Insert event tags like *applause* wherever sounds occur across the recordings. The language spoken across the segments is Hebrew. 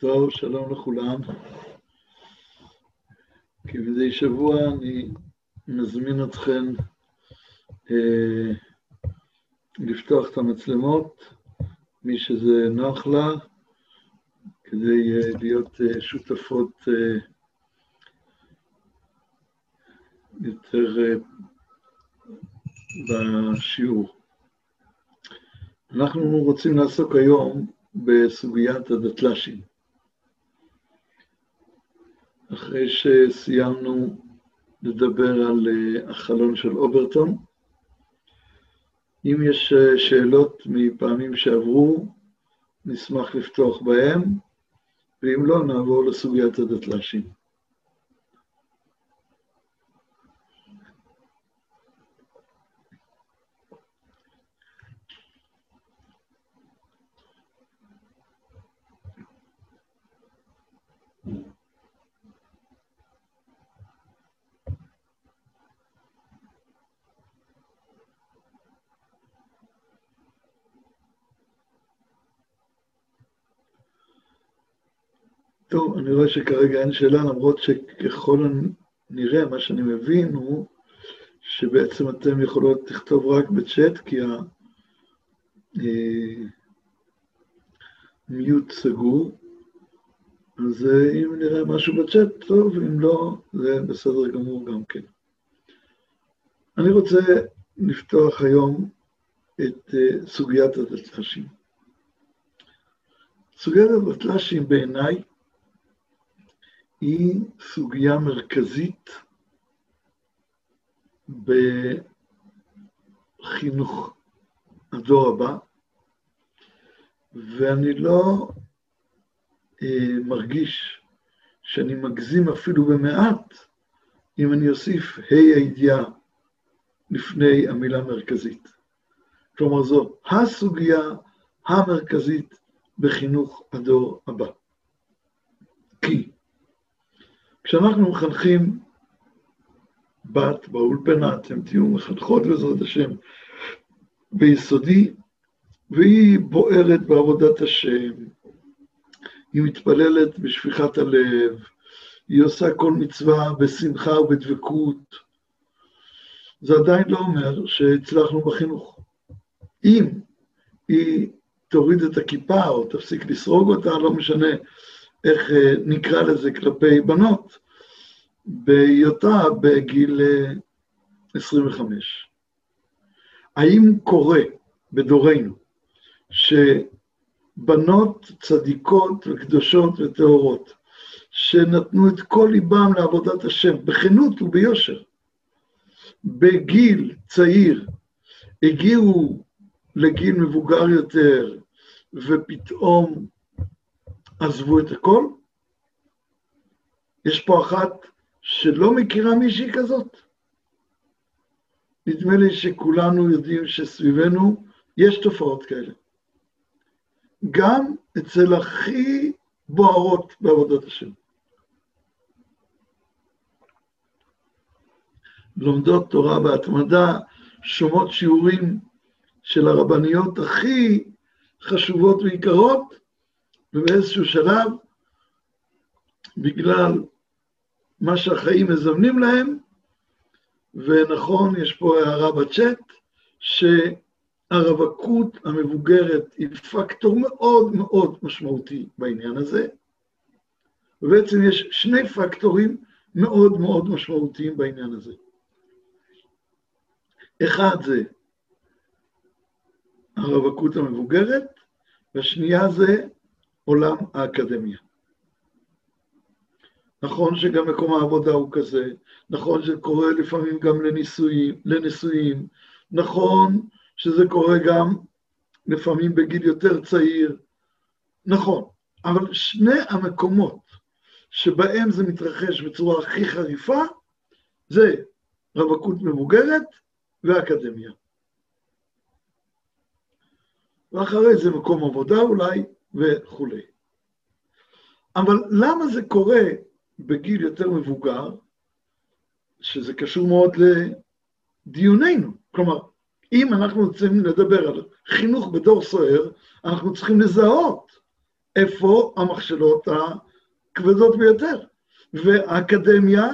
טוב, שלום לכולם. כמדי שבוע אני מזמין אתכם אה, לפתוח את המצלמות, מי שזה נוח לה, כדי אה, להיות אה, שותפות אה, יותר אה, בשיעור. אנחנו רוצים לעסוק היום בסוגיית הדתל"שים. אחרי שסיימנו לדבר על אה, החלון של אוברטון, אם יש אה, שאלות מפעמים שעברו, נשמח לפתוח בהם, ואם לא, נעבור לסוגיית הדתל"שים. טוב, אני רואה שכרגע אין שאלה, למרות שככל הנראה, מה שאני מבין הוא שבעצם אתם יכולות לכתוב רק בצ'אט, כי המיוט סגור. אז אם נראה משהו בצ'אט, טוב, אם לא, זה בסדר גמור גם כן. אני רוצה לפתוח היום את סוגיית הדתל"שים. סוגיית הדתל"שים בעיניי היא סוגיה מרכזית בחינוך הדור הבא, ואני לא אה, מרגיש שאני מגזים אפילו במעט אם אני אוסיף ה' הידיעה לפני המילה מרכזית. כלומר, זו הסוגיה המרכזית בחינוך הדור הבא. כי כשאנחנו מחנכים בת באולפנה, אתם תהיו מחנכות בעזרת השם ביסודי, והיא בוערת בעבודת השם, היא מתפללת בשפיכת הלב, היא עושה כל מצווה בשמחה ובדבקות. זה עדיין לא אומר שהצלחנו בחינוך. אם היא תוריד את הכיפה או תפסיק לסרוג אותה, לא משנה איך נקרא לזה כלפי בנות, בהיותה בגיל 25. האם קורה בדורנו שבנות צדיקות וקדושות וטהורות, שנתנו את כל ליבם לעבודת השם, בכנות וביושר, בגיל צעיר, הגיעו לגיל מבוגר יותר, ופתאום עזבו את הכל? יש פה אחת שלא מכירה מישהי כזאת? נדמה לי שכולנו יודעים שסביבנו יש תופעות כאלה. גם אצל הכי בוערות בעבודת השם. לומדות תורה בהתמדה, שומעות שיעורים של הרבניות הכי חשובות ויקרות, ובאיזשהו שלב, בגלל מה שהחיים מזמנים להם, ונכון, יש פה הערה בצ'אט, שהרווקות המבוגרת היא פקטור מאוד מאוד משמעותי בעניין הזה, ובעצם יש שני פקטורים מאוד מאוד משמעותיים בעניין הזה. אחד זה הרווקות המבוגרת, והשנייה זה עולם האקדמיה. נכון שגם מקום העבודה הוא כזה, נכון שזה קורה לפעמים גם לנישואים, לנישואים, נכון שזה קורה גם לפעמים בגיל יותר צעיר, נכון, אבל שני המקומות שבהם זה מתרחש בצורה הכי חריפה, זה רווקות מבוגרת ואקדמיה. ואחרי זה מקום עבודה אולי, וכולי. אבל למה זה קורה בגיל יותר מבוגר, שזה קשור מאוד לדיוננו? כלומר, אם אנחנו רוצים לדבר על חינוך בדור סוער, אנחנו צריכים לזהות איפה המכשלות הכבדות ביותר. והאקדמיה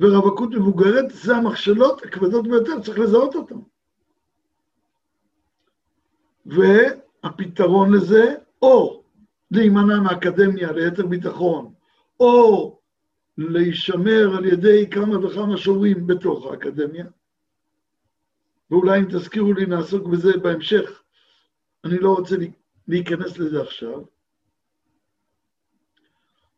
ורווקות מבוגרת זה המכשלות הכבדות ביותר, צריך לזהות אותן. והפתרון לזה, או להימנע מהאקדמיה ליתר ביטחון, או להישמר על ידי כמה וכמה שומרים בתוך האקדמיה, ואולי אם תזכירו לי נעסוק בזה בהמשך, אני לא רוצה להיכנס לזה עכשיו.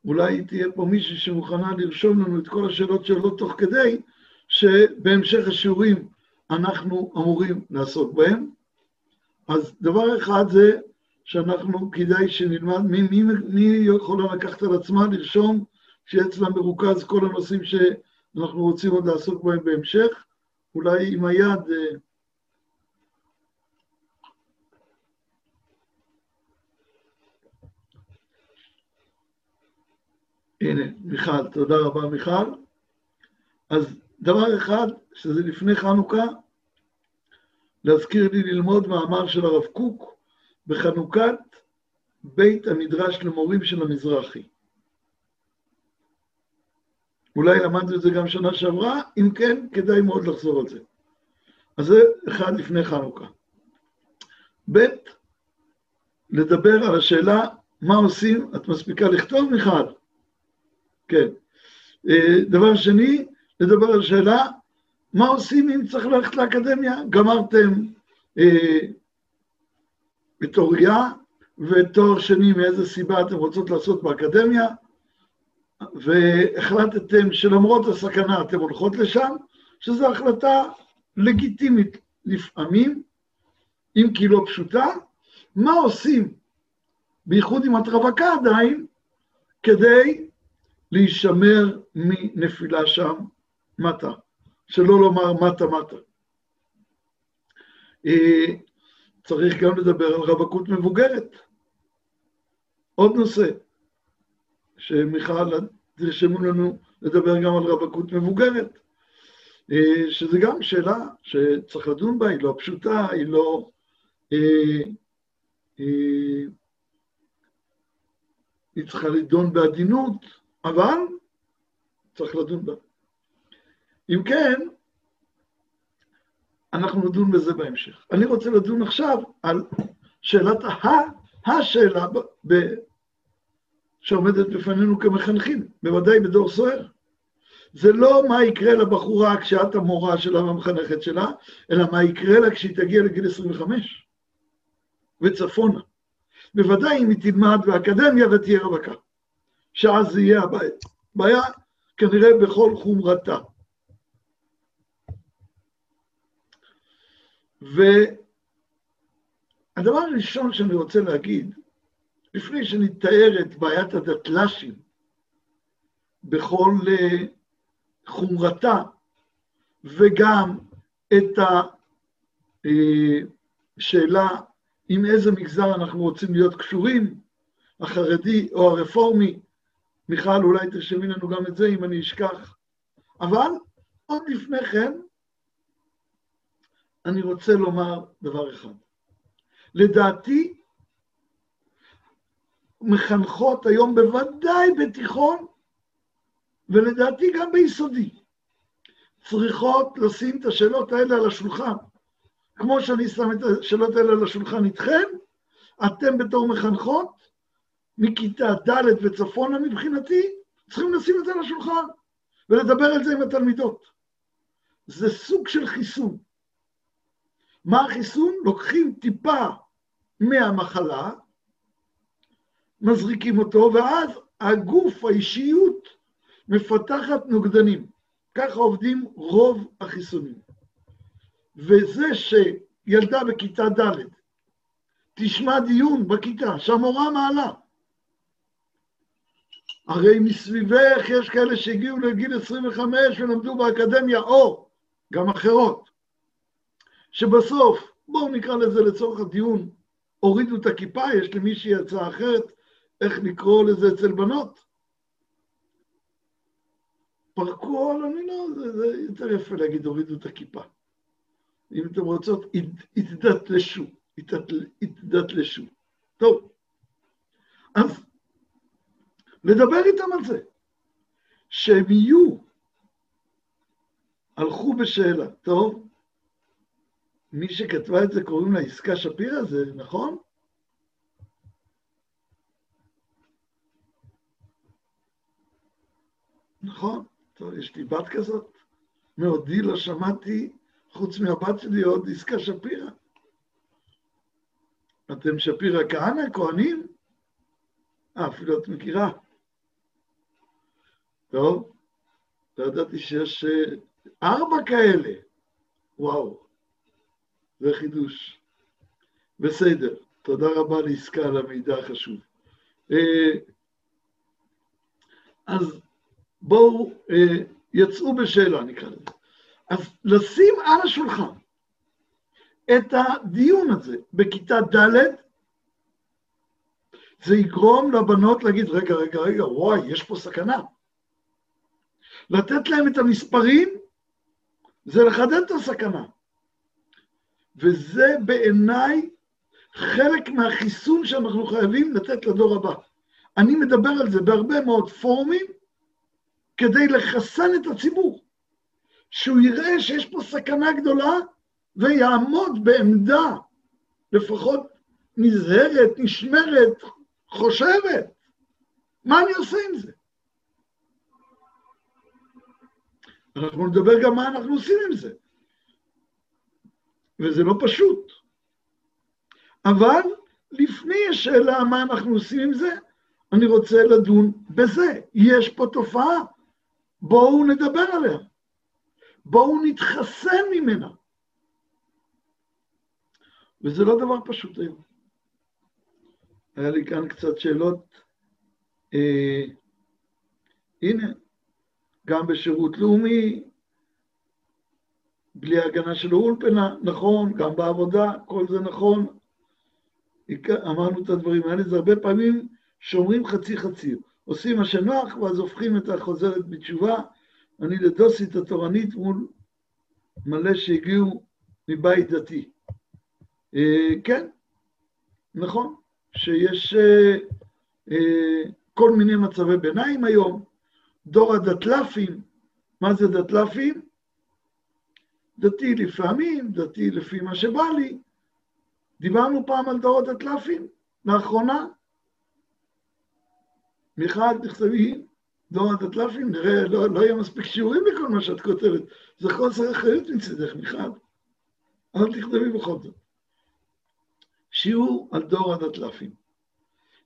אולי תהיה פה מישהי שמוכנה לרשום לנו את כל השאלות שלו תוך כדי, שבהמשך השיעורים אנחנו אמורים לעסוק בהם. אז דבר אחד זה שאנחנו, כדאי שנלמד, מי, מי, מי יכולה לקחת על עצמה לרשום שאצלה מרוכז כל הנושאים שאנחנו רוצים עוד לעסוק בהם בהמשך, אולי עם היד... אה, הנה, מיכל, תודה רבה מיכל. אז דבר אחד, שזה לפני חנוכה, להזכיר לי ללמוד מאמר של הרב קוק בחנוכת בית המדרש למורים של המזרחי. אולי למדנו את זה גם שנה שעברה, אם כן, כדאי מאוד לחזור על זה. אז זה אחד לפני חנוכה. ב', לדבר על השאלה מה עושים, את מספיקה לכתוב, מיכל? כן. אה, דבר שני, לדבר על השאלה מה עושים אם צריך ללכת לאקדמיה? גמרתם אה, בתוריה ותואר שני מאיזה סיבה אתם רוצות לעשות באקדמיה, והחלטתם שלמרות הסכנה אתם הולכות לשם, שזו החלטה לגיטימית לפעמים, אם כי לא פשוטה, מה עושים, בייחוד אם את רווקה עדיין, כדי להישמר מנפילה שם מטה, שלא לומר מטה מטה. צריך גם לדבר על רווקות מבוגרת. עוד נושא, שמיכל, תרשמו לנו לדבר גם על רווקות מבוגרת, אה, שזה גם שאלה שצריך לדון בה, היא לא פשוטה, היא לא... אה, אה, היא צריכה לדון בעדינות, אבל צריך לדון בה. אם כן, אנחנו נדון בזה בהמשך. אני רוצה לדון עכשיו על שאלת ה... השאלה ב... שעומדת בפנינו כמחנכים, בוודאי בדור סוער. זה לא מה יקרה לבחורה כשאת המורה שלה והמחנכת שלה, אלא מה יקרה לה כשהיא תגיע לגיל 25 וצפונה. בוודאי אם היא תלמד באקדמיה ותהיה רווקה, שאז זה יהיה הבעיה. בעיה כנראה בכל חומרתה. והדבר הראשון שאני רוצה להגיד, לפני שנתאר את בעיית הדתל"שים בכל אה, חומרתה, וגם את השאלה אה, עם איזה מגזר אנחנו רוצים להיות קשורים, החרדי או הרפורמי, מיכל, אולי תרשמי לנו גם את זה אם אני אשכח. אבל עוד לפני כן, אני רוצה לומר דבר אחד. לדעתי, מחנכות היום בוודאי בתיכון, ולדעתי גם ביסודי, צריכות לשים את השאלות האלה על השולחן. כמו שאני שם את השאלות האלה על השולחן איתכם, אתם בתור מחנכות, מכיתה ד' וצפונה מבחינתי, צריכים לשים את זה על השולחן ולדבר על זה עם התלמידות. זה סוג של חיסון. מה החיסון? לוקחים טיפה מהמחלה, מזריקים אותו, ואז הגוף, האישיות, מפתחת נוגדנים. ככה עובדים רוב החיסונים. וזה שילדה בכיתה ד' תשמע דיון בכיתה שהמורה מעלה, הרי מסביבך יש כאלה שהגיעו לגיל 25 ולמדו באקדמיה, או גם אחרות, שבסוף, בואו נקרא לזה לצורך הדיון, הורידו את הכיפה, יש למישהי הצעה אחרת, איך לקרוא לזה אצל בנות? פרקו על, אני לא, זה, זה יותר יפה להגיד, הורידו את הכיפה. אם אתם רוצות, התדתלשו, התדתלשו. טוב, אז לדבר איתם על זה, שהם יהיו, הלכו בשאלה, טוב, מי שכתבה את זה קוראים לה עסקה שפירא, זה נכון? נכון, טוב, יש לי בת כזאת. מעודי לא שמעתי, חוץ מהבת שלי, עוד עסקה שפירא. אתם שפירא כהנא, כהנים? אה, אפילו את מכירה. טוב, לא ידעתי שיש אה, ארבע כאלה. וואו, זה חידוש. בסדר, תודה רבה לעסקה על המידע החשוב. אה, אז בואו, אה, יצאו בשאלה נקרא לזה. אז לשים על השולחן את הדיון הזה בכיתה ד', זה יגרום לבנות להגיד, רגע, רגע, רגע, וואי, יש פה סכנה. לתת להם את המספרים זה לחדד את הסכנה. וזה בעיניי חלק מהחיסון שאנחנו חייבים לתת לדור הבא. אני מדבר על זה בהרבה מאוד פורומים, כדי לחסן את הציבור, שהוא יראה שיש פה סכנה גדולה ויעמוד בעמדה לפחות נזהרת, נשמרת, חושבת. מה אני עושה עם זה? אנחנו נדבר גם מה אנחנו עושים עם זה. וזה לא פשוט. אבל לפני השאלה מה אנחנו עושים עם זה, אני רוצה לדון בזה. יש פה תופעה בואו נדבר עליה. בואו נתחסן ממנה. וזה לא דבר פשוט היום. היה לי כאן קצת שאלות. אה, הנה, גם בשירות לאומי, בלי הגנה של האולפנה, נכון, גם בעבודה, כל זה נכון. אמרנו את הדברים האלה, זה הרבה פעמים שאומרים חצי חצי. עושים מה שנוח, ואז הופכים את החוזרת בתשובה. אני לדוסית התורנית מול מלא שהגיעו מבית דתי. אה, כן, נכון, שיש אה, אה, כל מיני מצבי ביניים היום. דור הדתל"פים, מה זה דתל"פים? דתי לפעמים, דתי לפי מה שבא לי. דיברנו פעם על דור הדתל"פים, לאחרונה, מיכל, תכתבי דור הדתל"פים, נראה, לא, לא יהיה מספיק שיעורים לכל מה שאת כותבת. זה חוסר אחריות מצדך, מיכל. אבל תכתבי בכל זאת. שיעור על דור הדתל"פים.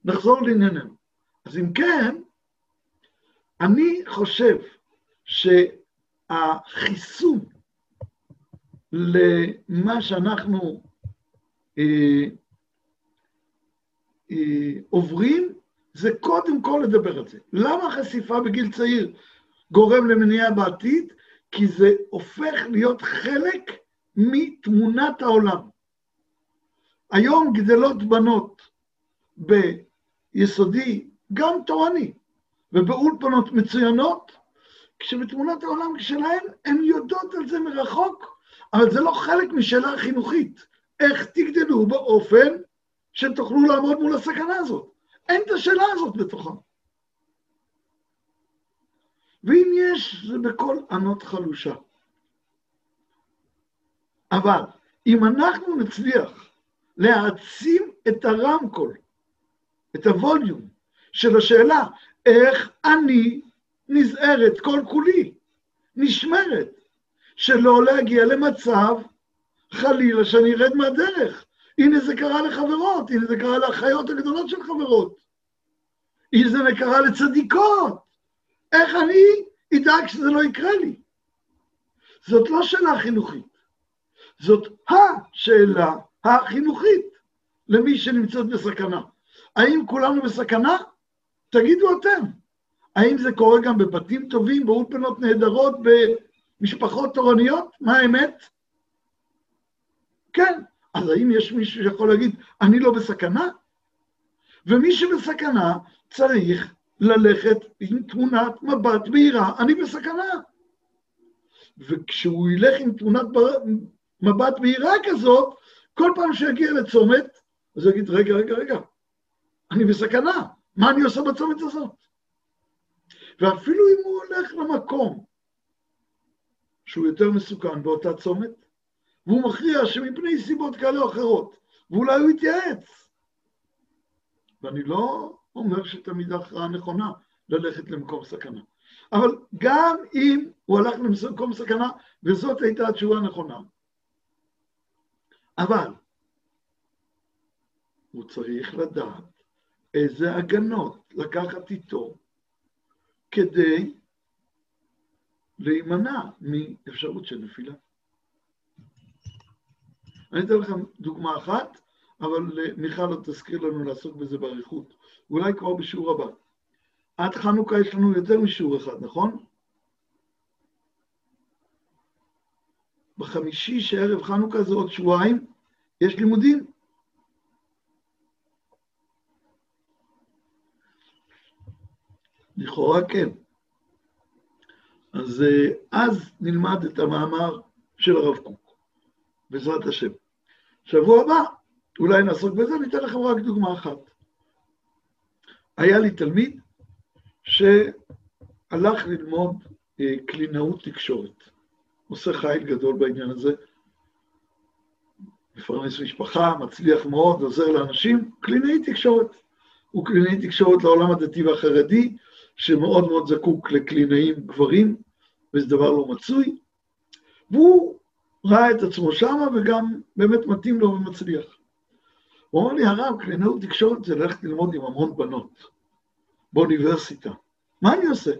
נחזור לענייננו. אז אם כן, אני חושב שהחיסון למה שאנחנו אה, אה, עוברים זה קודם כל לדבר על זה. למה חשיפה בגיל צעיר גורם למניעה בעתיד? כי זה הופך להיות חלק מתמונת העולם. היום גדלות בנות ביסודי, גם תורני, ובאולפנות מצוינות, כשבתמונת העולם שלהן הן יודעות על זה מרחוק, אבל זה לא חלק משאלה חינוכית. איך תגדלו באופן שתוכלו לעמוד מול הסכנה הזאת? אין את השאלה הזאת בתוכה. ואם יש, זה בכל ענות חלושה. אבל אם אנחנו נצליח להעצים את הרמקול, את הווליום של השאלה, איך אני נזהרת כל כולי, נשמרת, שלא להגיע למצב, חלילה, שאני ארד מהדרך, הנה זה קרה לחברות, הנה זה קרה לאחיות הגדולות של חברות. הנה זה קרה לצדיקות. איך אני אדאג שזה לא יקרה לי? זאת לא שאלה חינוכית, זאת השאלה החינוכית למי שנמצאת בסכנה. האם כולנו בסכנה? תגידו אתם. האם זה קורה גם בבתים טובים, באולפנות נהדרות, במשפחות תורניות? מה האמת? כן, אז האם יש מישהו שיכול להגיד, אני לא בסכנה? ומי שבסכנה צריך ללכת עם תמונת מבט בהירה, אני בסכנה. וכשהוא ילך עם תמונת מבט בהירה כזאת, כל פעם שיגיע לצומת, אז הוא יגיד, רגע, רגע, רגע, אני בסכנה, מה אני עושה בצומת הזאת? ואפילו אם הוא הולך למקום שהוא יותר מסוכן באותה צומת, והוא מכריע שמפני סיבות כאלה או אחרות, ואולי הוא יתייעץ. ואני לא אומר שתמיד ההכרעה נכונה ללכת למקום סכנה. אבל גם אם הוא הלך למקום סכנה, וזאת הייתה התשובה הנכונה, אבל הוא צריך לדעת איזה הגנות לקחת איתו כדי להימנע מאפשרות של נפילה. אני אתן לכם דוגמה אחת, אבל מיכל עוד תזכיר לנו לעסוק בזה באריכות, אולי כבר בשיעור הבא. עד חנוכה יש לנו יותר משיעור אחד, נכון? בחמישי שערב חנוכה זה עוד שבועיים, יש לימודים. לכאורה כן. אז אה, אז נלמד את המאמר של הרב קוק, בעזרת השם. שבוע הבא אולי נעסוק בזה, אני אתן לכם רק דוגמה אחת. היה לי תלמיד שהלך ללמוד אה, קלינאות תקשורת. עושה חייל גדול בעניין הזה, מפרנס משפחה, מצליח מאוד, עוזר לאנשים, קלינאי תקשורת. הוא קלינאי תקשורת לעולם הדתי והחרדי, שמאוד מאוד זקוק לקלינאים גברים, וזה דבר לא מצוי, והוא ראה את עצמו שמה וגם באמת מתאים לו ומצליח. הוא אמר לי, הרב, קלינאות תקשורת זה ללכת ללמוד עם המון בנות באוניברסיטה. מה אני עושה?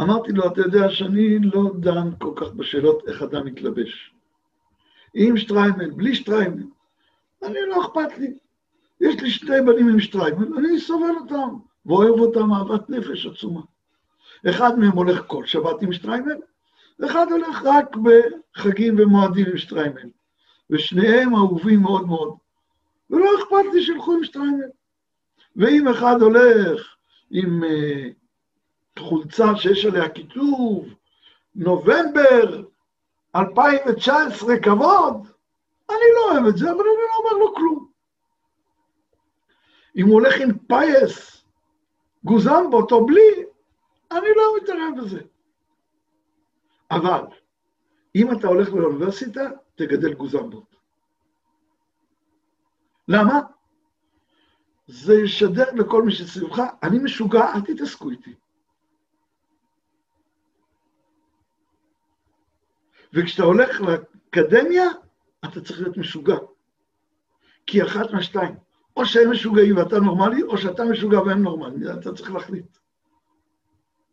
אמרתי לו, אתה יודע שאני לא דן כל כך בשאלות איך אדם מתלבש. עם שטריימל, בלי שטריימל, אני לא אכפת לי. יש לי שני בנים עם שטריימל, אני סובל אותם, ואוהב אותם אהבת נפש עצומה. אחד מהם הולך כל שבת עם שטריימל, ואחד הולך רק בחגים ומועדים עם שטריימל. ושניהם אהובים מאוד מאוד. ולא אכפת לי שילכו עם שטריימל. ואם אחד הולך עם uh, חולצה שיש עליה כיתוב, נובמבר 2019 כבוד, אני לא אוהב את זה, אבל אני לא אומר לו כלום. אם הוא הולך עם פייס, גוזם באותו בלי, אני לא מתערב בזה. אבל אם אתה הולך לאוניברסיטה, תגדל גוזמבות. למה? זה ישדר לכל מי שסביבך, אני משוגע, אל תתעסקו איתי. וכשאתה הולך לאקדמיה, אתה צריך להיות משוגע. כי אחת מהשתיים, או שהם משוגעים ואתה נורמלי, או שאתה משוגע והם נורמלי, אתה צריך להחליט.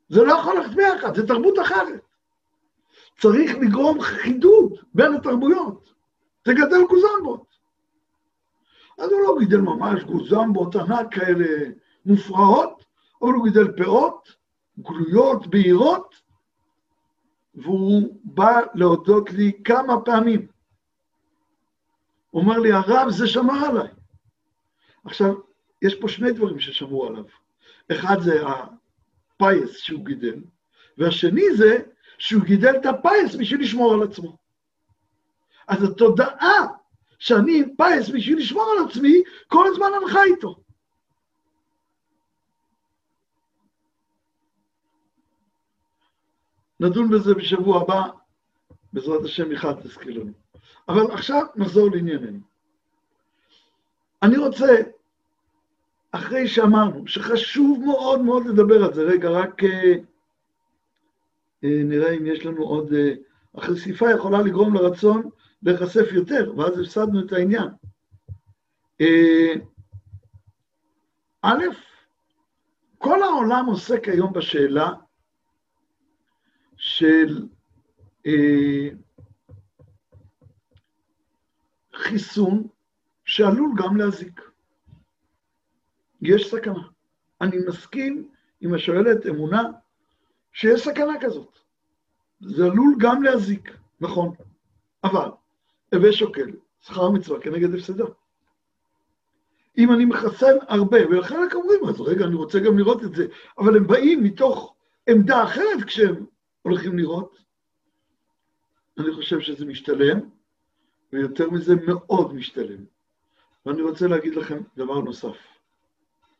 זה לא יכול ללכת ביחד, זה תרבות אחרת. צריך לגרום חידוד בין התרבויות. תגדל גוזמבות. אז הוא לא גידל ממש גוזמבות ענק כאלה מופרעות, אבל הוא גידל פאות, גלויות, בהירות, והוא בא להודות לי כמה פעמים. הוא אומר לי, הרב, זה שמר עליי. עכשיו, יש פה שני דברים ששמרו עליו. אחד זה הפיס שהוא גידל, והשני זה שהוא גידל את הפיס בשביל לשמור על עצמו. אז התודעה שאני עם פיס בשביל לשמור על עצמי, כל הזמן הלכה איתו. נדון בזה בשבוע הבא, בעזרת השם אחד תזכיר לנו. אבל עכשיו נחזור לענייננו. אני רוצה, אחרי שאמרנו שחשוב מאוד מאוד לדבר על זה, רגע, רק... Uh, אה, נראה אם יש לנו עוד... אה, החשיפה יכולה לגרום לרצון להיחשף יותר, ואז הפסדנו את העניין. אה, א', כל העולם עוסק היום בשאלה של חיסון שעלול גם להזיק. יש סכנה. אני מסכים עם השואלת אמונה שיש סכנה כזאת. זה עלול גם להזיק, נכון, אבל הווה שוקל, שכר מצווה כנגד הפסדה. אם אני מחסן הרבה, וחלק אומרים, אז רגע, אני רוצה גם לראות את זה, אבל הם באים מתוך עמדה אחרת כשהם הולכים לראות. אני חושב שזה משתלם, ויותר מזה מאוד משתלם. ואני רוצה להגיד לכם דבר נוסף.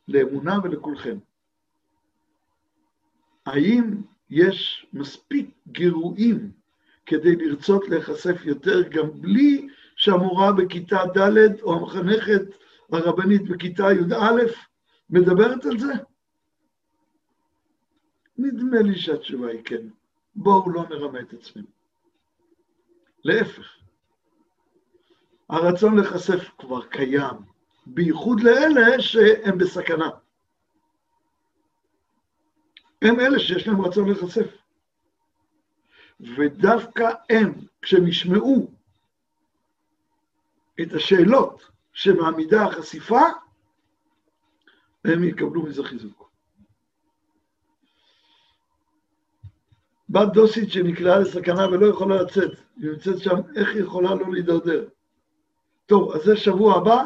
לאמונה ולכולכם. האם יש מספיק גירויים כדי לרצות להיחשף יותר גם בלי שהמורה בכיתה ד' או המחנכת הרבנית בכיתה י"א מדברת על זה? נדמה לי שהתשובה היא כן. בואו לא נרמה את עצמנו. להפך, הרצון להיחשף כבר קיים, בייחוד לאלה שהם בסכנה. הם אלה שיש להם רצון להיחשף. ודווקא הם, כשהם ישמעו את השאלות שמעמידה החשיפה, הם יקבלו מזה חיזוק. בת דוסית שנקלעה לסכנה ולא יכולה לצאת, היא נמצאת שם, איך היא יכולה לא להידרדר? טוב, אז זה שבוע הבא,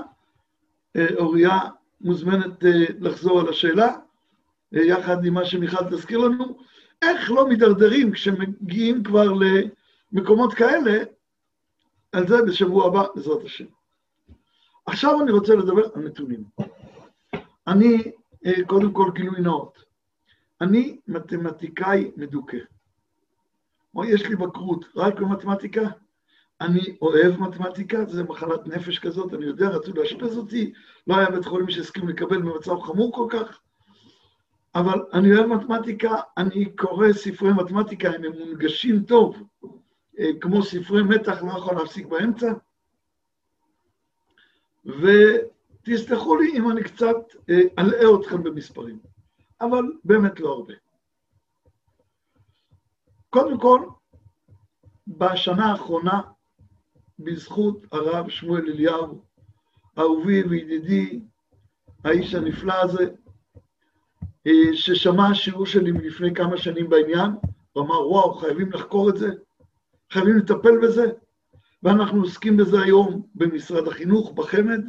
אוריה מוזמנת אה, לחזור על השאלה, אה, יחד עם מה שמיכל תזכיר לנו, איך לא מידרדרים כשמגיעים כבר למקומות כאלה, על זה בשבוע הבא, בעזרת השם. עכשיו אני רוצה לדבר על נתונים. אני, קודם כל גילוי נאות, אני מתמטיקאי מדוכא. יש לי בקרות רק במתמטיקה, אני אוהב מתמטיקה, זה מחלת נפש כזאת, אני יודע, רצו לאשפז אותי, לא היה בית חולים שהסכים לקבל במצב חמור כל כך, אבל אני אוהב מתמטיקה, אני קורא ספרי מתמטיקה, הם מונגשים טוב, אה, כמו ספרי מתח, לא יכול להפסיק באמצע. ותסלחו לי אם אני קצת אה, אלאה אתכם במספרים, אבל באמת לא הרבה. קודם כל, בשנה האחרונה בזכות הרב שמואל אליהו, אהובי וידידי, האיש הנפלא הזה, אה, ששמע שיעור שלי מלפני כמה שנים בעניין, הוא אמר, וואו, חייבים לחקור את זה, חייבים לטפל בזה, ואנחנו עוסקים בזה היום במשרד החינוך, בחמ"ד,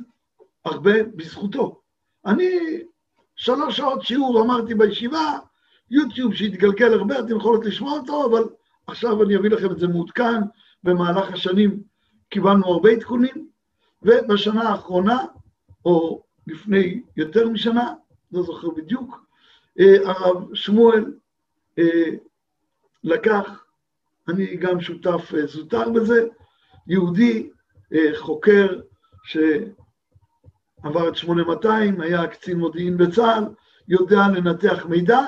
הרבה בזכותו. אני שלוש שעות שיעור אמרתי בישיבה, יוטיוב שהתגלגל הרבה, אתם יכולות לשמוע אותו, אבל עכשיו אני אביא לכם את זה מעודכן במהלך השנים קיבלנו הרבה עדכונים, ובשנה האחרונה, או לפני יותר משנה, לא זוכר בדיוק, אה, הרב שמואל אה, לקח, אני גם שותף אה, זוטר בזה, יהודי, חוקר שעבר את 8200, היה קצין מודיעין בצה"ל, יודע לנתח מידע,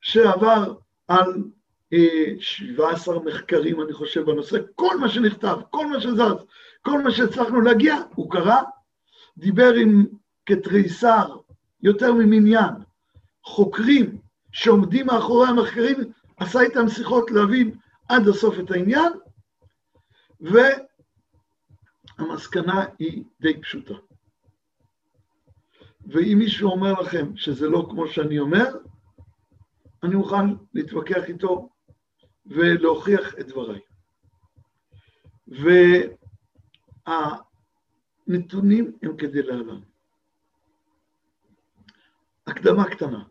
שעבר על 17 מחקרים, אני חושב, בנושא, כל מה שנכתב, כל מה שזז, כל מה שהצלחנו להגיע, הוא קרא, דיבר עם כתריסר, יותר ממניין, חוקרים שעומדים מאחורי המחקרים, עשה איתם שיחות להבין עד הסוף את העניין, והמסקנה היא די פשוטה. ואם מישהו אומר לכם שזה לא כמו שאני אומר, אני מוכן להתווכח איתו ולהוכיח את דבריי. והנתונים הם כדלהלן. הקדמה קטנה.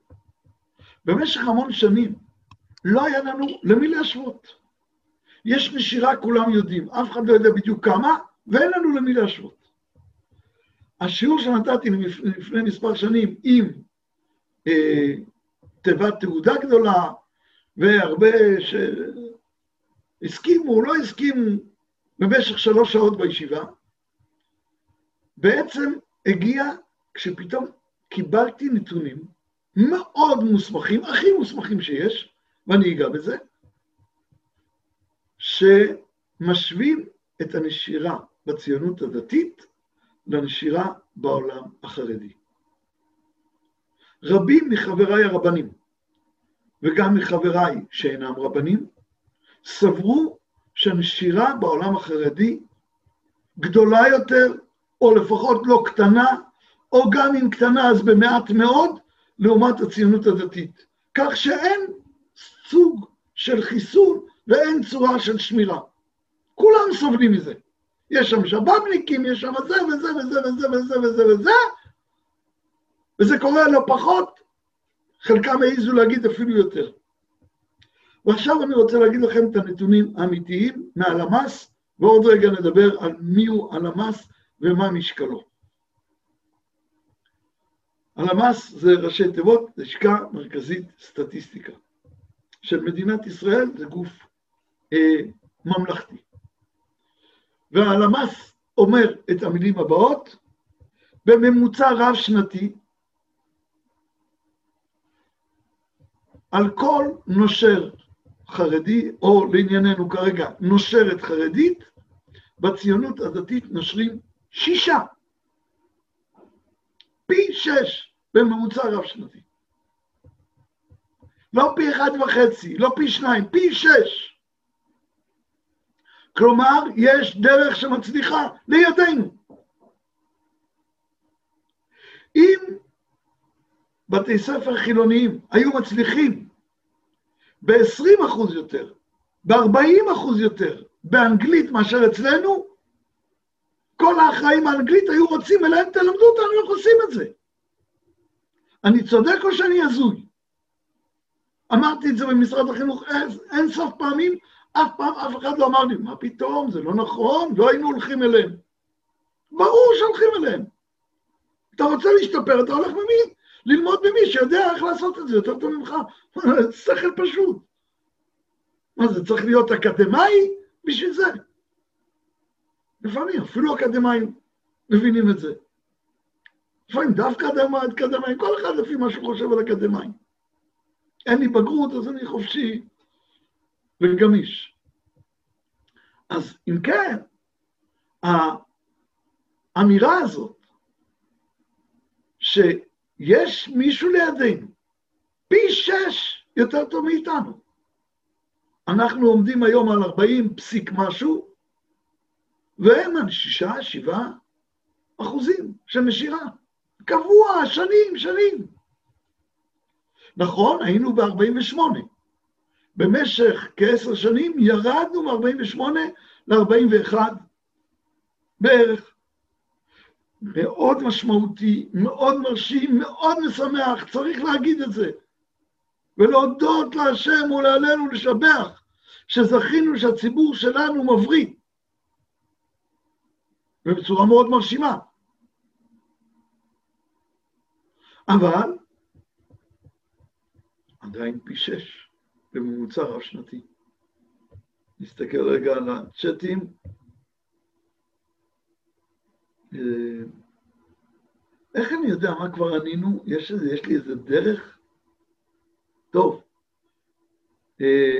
במשך המון שנים לא היה לנו למי להשוות. יש נשירה, כולם יודעים, אף אחד לא יודע בדיוק כמה, ואין לנו למי להשוות. השיעור שנתתי לפני מספר שנים עם אה, תיבת תעודה גדולה, והרבה שהסכימו, לא הסכימו במשך שלוש שעות בישיבה, בעצם הגיע כשפתאום קיבלתי נתונים מאוד מוסמכים, הכי מוסמכים שיש, ואני אגע בזה, שמשווים את הנשירה בציונות הדתית לנשירה בעולם החרדי. רבים מחבריי הרבנים, וגם מחבריי שאינם רבנים, סברו שהנשירה בעולם החרדי גדולה יותר, או לפחות לא קטנה, או גם אם קטנה אז במעט מאוד, לעומת הציונות הדתית. כך שאין סוג של חיסון ואין צורה של שמירה. כולם סובלים מזה. יש שם שב"בניקים, יש שם זה וזה וזה וזה וזה וזה וזה, וזה קורה לא פחות חלקם העזו להגיד אפילו יותר. ועכשיו אני רוצה להגיד לכם את הנתונים האמיתיים מהלמ"ס, ועוד רגע נדבר על מיהו הלמ"ס ומה משקלו. הלמ"ס זה ראשי תיבות, לשכה מרכזית סטטיסטיקה. של מדינת ישראל זה גוף אה, ממלכתי. והלמ"ס אומר את המילים הבאות, בממוצע רב-שנתי, על כל נושר חרדי, או לענייננו כרגע נושרת חרדית, בציונות הדתית נושרים שישה. פי שש בממוצע רב-שנתי. לא פי אחד וחצי, לא פי שניים, פי שש. כלומר, יש דרך שמצליחה לידינו. אם בתי ספר חילוניים היו מצליחים ב-20% יותר, ב-40% יותר, באנגלית מאשר אצלנו, כל האחראים האנגלית היו רוצים אליהם, תלמדו אותנו איך עושים את זה. אני צודק או שאני הזוי? אמרתי את זה במשרד החינוך אין סוף פעמים, אף פעם אף אחד לא אמר לי, מה פתאום, זה לא נכון, לא היינו הולכים אליהם. ברור שהולכים אליהם. אתה רוצה להשתפר, אתה הולך ממי? ללמוד ממי שיודע איך לעשות את זה יותר טוב ממך. *laughs* שכל פשוט. מה זה, צריך להיות אקדמאי בשביל זה? לפעמים, אפילו אקדמאים מבינים את זה. לפעמים דווקא אקדמאים, כל אחד לפי מה שהוא חושב על אקדמאים. אין לי בגרות, אז אני חופשי וגמיש. אז אם כן, האמירה הזאת, שיש מישהו לידינו, פי שש יותר טוב מאיתנו. אנחנו עומדים היום על 40 פסיק משהו, והם על שישה, שבעה אחוזים של נשירה. קבוע, שנים, שנים. נכון, היינו ב-48. במשך כעשר שנים ירדנו מ-48 ל-41 בערך. מאוד משמעותי, מאוד מרשים, מאוד משמח, צריך להגיד את זה. ולהודות להשם ולהלל ולשבח שזכינו שהציבור שלנו מבריא. ובצורה מאוד מרשימה. אבל עדיין פי שש בממוצע רב-שנתי. נסתכל רגע על הצ'אטים. אה, איך אני יודע מה כבר ענינו? יש, יש לי איזה דרך? טוב. אה,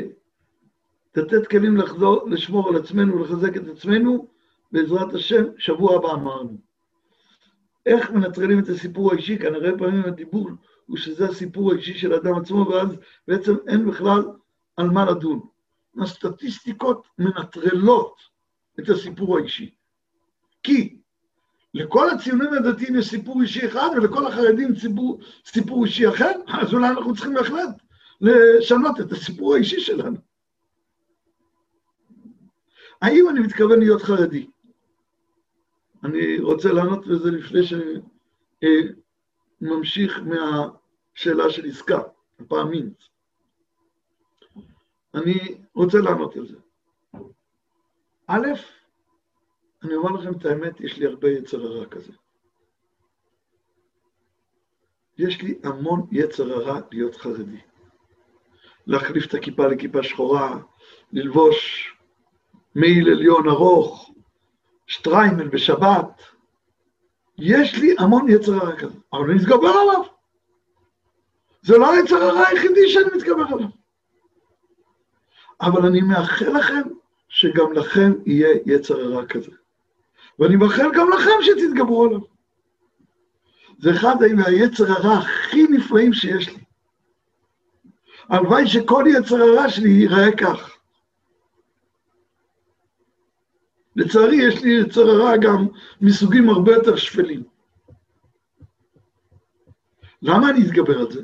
לתת כלים לחזור, לשמור על עצמנו, לחזק את עצמנו, בעזרת השם, שבוע הבא אמרנו. איך מנטרלים את הסיפור האישי? כנראה פעמים הדיבור הוא שזה הסיפור האישי של האדם עצמו, ואז בעצם אין בכלל על מה לדון. הסטטיסטיקות מנטרלות את הסיפור האישי. כי לכל הציונים הדתיים יש סיפור אישי אחד, ולכל החרדים סיפור, סיפור אישי אחר, אז אולי אנחנו צריכים בהחלט לשנות את הסיפור האישי שלנו. האם אני מתכוון להיות חרדי? אני רוצה לענות לזה לפני שאני ממשיך מהשאלה של עסקה, הפעמים. אני רוצה לענות על זה. א', אני אומר לכם את האמת, יש לי הרבה יצר הרע כזה. יש לי המון יצר הרע להיות חרדי. להחליף את הכיפה לכיפה שחורה, ללבוש מעיל עליון ארוך, שטריימל בשבת, יש לי המון יצר הרע כזה, אבל אני מתגבר עליו. זה לא היצר הרע היחידי שאני מתגבר עליו. אבל אני מאחל לכם שגם לכם יהיה יצר הרע כזה. ואני מאחל גם לכם שתתגברו עליו. זה אחד מהיצר הרע הכי נפלאים שיש לי. הלוואי שכל יצר הרע שלי ייראה כך. לצערי, יש לי יצר הרע גם מסוגים הרבה יותר שפלים. למה אני אתגבר על זה?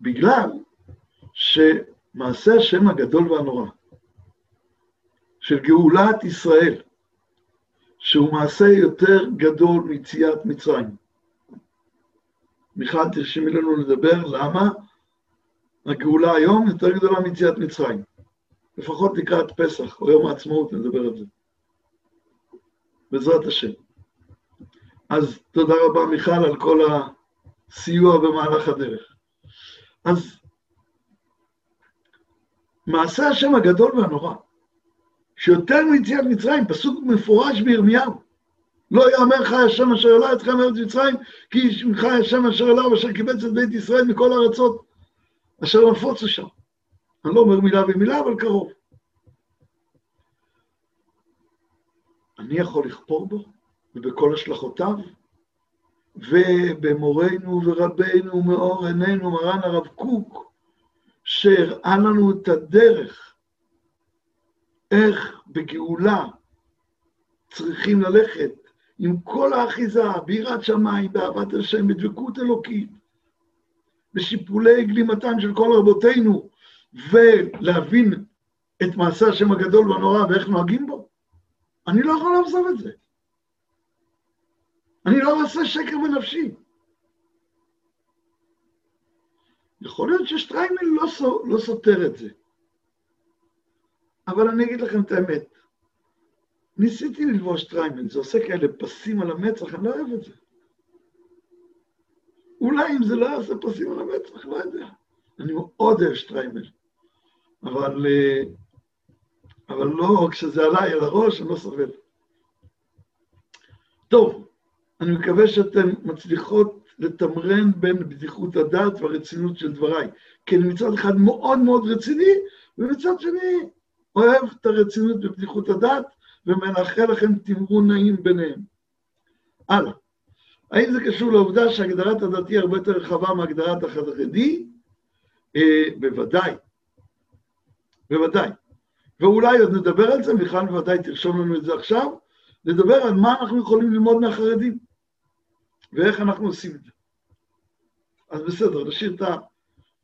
בגלל שמעשה השם הגדול והנורא של גאולת ישראל, שהוא מעשה יותר גדול מיציאת מצרים. מיכל, תרשמי לנו לדבר למה הגאולה היום יותר גדולה מיציאת מצרים. לפחות לקראת פסח או יום העצמאות נדבר על זה. בעזרת השם. אז תודה רבה, מיכל, על כל סיוע במהלך הדרך. אז מעשה השם הגדול והנורא, שיותר מיציאת מצרים, פסוק מפורש בירמיהו, לא יאמר חי השם אשר עלה אתכם מארץ מצרים, כי חי השם אשר עלה ואשר קיבץ את בית ישראל מכל הארצות אשר נפוצו שם. אני לא אומר מילה במילה, אבל קרוב. אני יכול לכפור בו, ובכל השלכותיו, ובמורנו ורבנו מאור עינינו, מרן הרב קוק, שהראה לנו את הדרך, איך בגאולה צריכים ללכת עם כל האחיזה, ביראת שמיים, באהבת השם, בדבקות אלוקית, בשיפולי גלימתם של כל רבותינו, ולהבין את מעשה השם הגדול והנורא ואיך נוהגים בו, אני לא יכול לעזוב את זה. אני לא עושה שקר בנפשי. יכול להיות ששטריימל לא, לא סותר את זה. אבל אני אגיד לכם את האמת, ניסיתי ללבוש שטריימל, זה עושה כאלה פסים על המצח, אני לא אוהב את זה. אולי אם זה לא יעשה פסים על המצח, לא יודע. אני מאוד אוהב שטריימל, אבל, אה, אבל לא כשזה עליי על הראש, אני לא סובל. טוב, אני מקווה שאתן מצליחות לתמרן בין בדיחות הדעת והרצינות של דבריי. כי אני מצד אחד מאוד מאוד רציני, ומצד שני אוהב את הרצינות בבדיחות הדעת, ומאחל לכם תמרון נעים ביניהם. הלאה. האם זה קשור לעובדה שהגדרת הדתי הרבה יותר רחבה מהגדרת החרדי? אה, בוודאי. בוודאי. ואולי עוד נדבר על זה, מיכל בוודאי תרשום לנו את זה עכשיו, נדבר על מה אנחנו יכולים ללמוד מהחרדים, ואיך אנחנו עושים את זה. אז בסדר, נשאיר את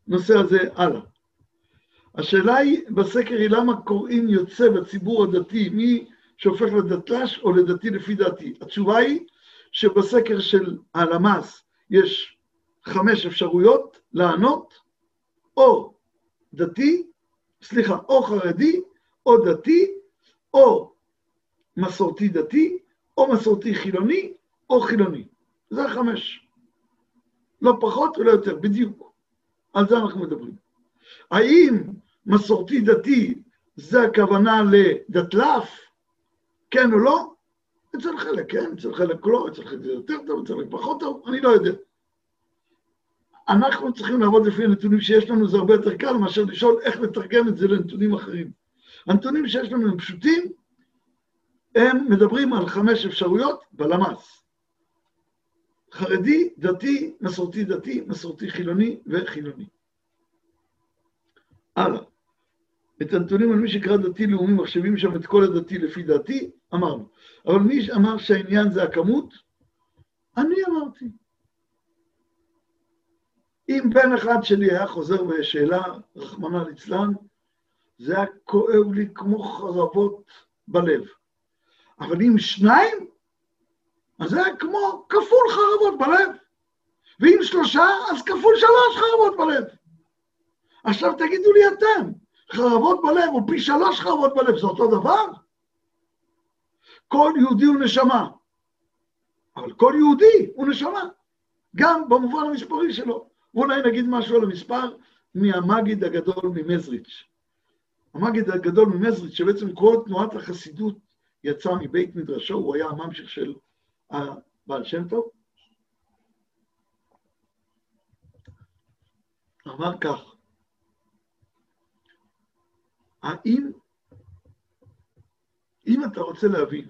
הנושא הזה הלאה. השאלה היא בסקר היא למה קוראים יוצא בציבור הדתי, מי שהופך לדתל"ש או לדתי לפי דעתי. התשובה היא שבסקר של הלמ"ס יש חמש אפשרויות לענות, או דתי, סליחה, או חרדי, או דתי, או מסורתי דתי, או מסורתי חילוני, או חילוני. זה החמש. לא פחות ולא יותר, בדיוק. על זה אנחנו מדברים. האם מסורתי דתי זה הכוונה לדתל"ף, כן או לא? אצל חלק כן, אצל חלק לא, אצל חלק זה יותר טוב, אצל חלק פחות טוב, אני לא יודע. אנחנו צריכים לעבוד לפי הנתונים שיש לנו, זה הרבה יותר קל מאשר לשאול איך לתרגם את זה לנתונים אחרים. הנתונים שיש לנו הם פשוטים, הם מדברים על חמש אפשרויות בלמ"ס. חרדי, דתי, מסורתי דתי, מסורתי חילוני וחילוני. הלאה. את הנתונים על מי שקרא דתי-לאומי מחשבים שם את כל הדתי לפי דעתי, אמרנו. אבל מי שאמר שהעניין זה הכמות, אני אמרתי. אם בן אחד שלי היה חוזר בשאלה, רחמנא ליצלן, זה היה כואב לי כמו חרבות בלב. אבל אם שניים, אז זה היה כמו כפול חרבות בלב. ואם שלושה, אז כפול שלוש חרבות בלב. עכשיו תגידו לי אתם, חרבות בלב או פי שלוש חרבות בלב זה אותו דבר? כל יהודי הוא נשמה, אבל כל יהודי הוא נשמה, גם במובן המספרי שלו. ואולי נגיד משהו על המספר מהמגיד הגדול ממזריץ'. המגיד הגדול ממזריץ', שבעצם כל תנועת החסידות יצא מבית מדרשו, הוא היה הממשיך של הבעל שם טוב. אמר כך, האם, אם אתה רוצה להבין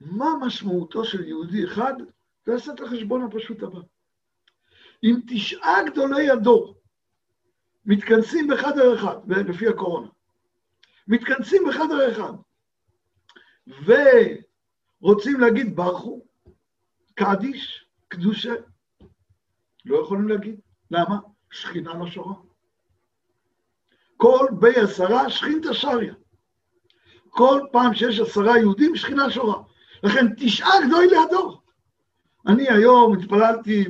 מה משמעותו של יהודי אחד, תעשה את החשבון הפשוט הבא. אם תשעה גדולי הדור מתכנסים בחדר אחד, לפי הקורונה, מתכנסים בחדר אחד, ורוצים להגיד ברכו, קדיש, קדושה, לא יכולים להגיד. למה? שכינה לא שורה. כל בי עשרה שכינתא שריה. כל פעם שיש עשרה יהודים, שכינה שורה. לכן תשעה גדוי לידו. אני היום התפללתי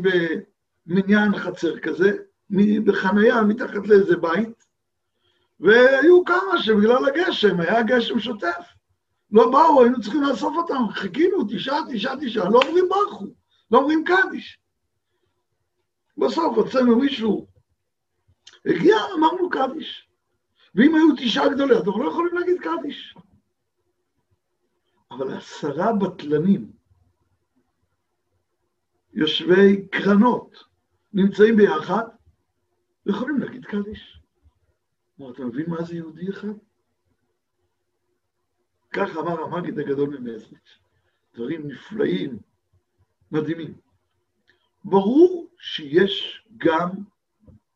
במניין חצר כזה, בחנייה מתחת לאיזה בית, והיו כמה שבגלל הגשם, היה גשם שוטף. לא באו, היינו צריכים לאסוף אותם, חיכינו, תשעה, תשעה, תשעה, לא אומרים ברכו, לא אומרים קדיש. בסוף הוצאנו מישהו, הגיע, אמרנו קדיש. ואם היו תשעה גדולי, אנחנו לא יכולים להגיד קדיש. אבל עשרה בטלנים, יושבי קרנות, נמצאים ביחד, ויכולים להגיד קדיש. כלומר, אתה מבין מה זה יהודי אחד? כך אמר המגיד הגדול ממזריץ', דברים נפלאים, מדהימים. ברור שיש גם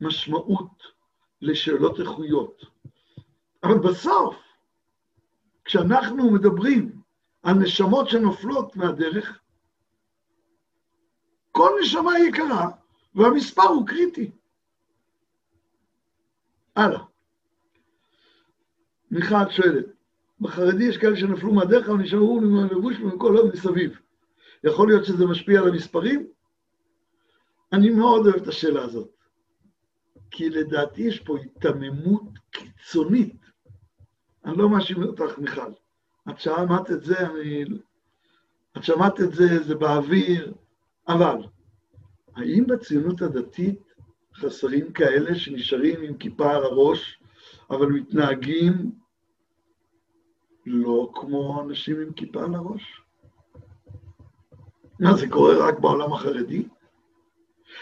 משמעות לשאלות איכויות, אבל בסוף, כשאנחנו מדברים על נשמות שנופלות מהדרך, כל נשמה יקרה, והמספר הוא קריטי. הלאה. מיכל שואלת, בחרדי יש כאלה שנפלו מהדרך, אבל נשארו עם הלבוש ומכל עוד מסביב. יכול להיות שזה משפיע על המספרים? אני מאוד אוהב את השאלה הזאת, כי לדעתי יש פה היתממות קיצונית. אני לא מאשים אותך, מיכל. את שמעת את זה, אני... את שמעת את זה, זה באוויר, אבל האם בציונות הדתית חסרים כאלה שנשארים עם כיפה על הראש, אבל מתנהגים לא כמו אנשים עם כיפה על הראש? מה, זה קורה רק בעולם החרדי?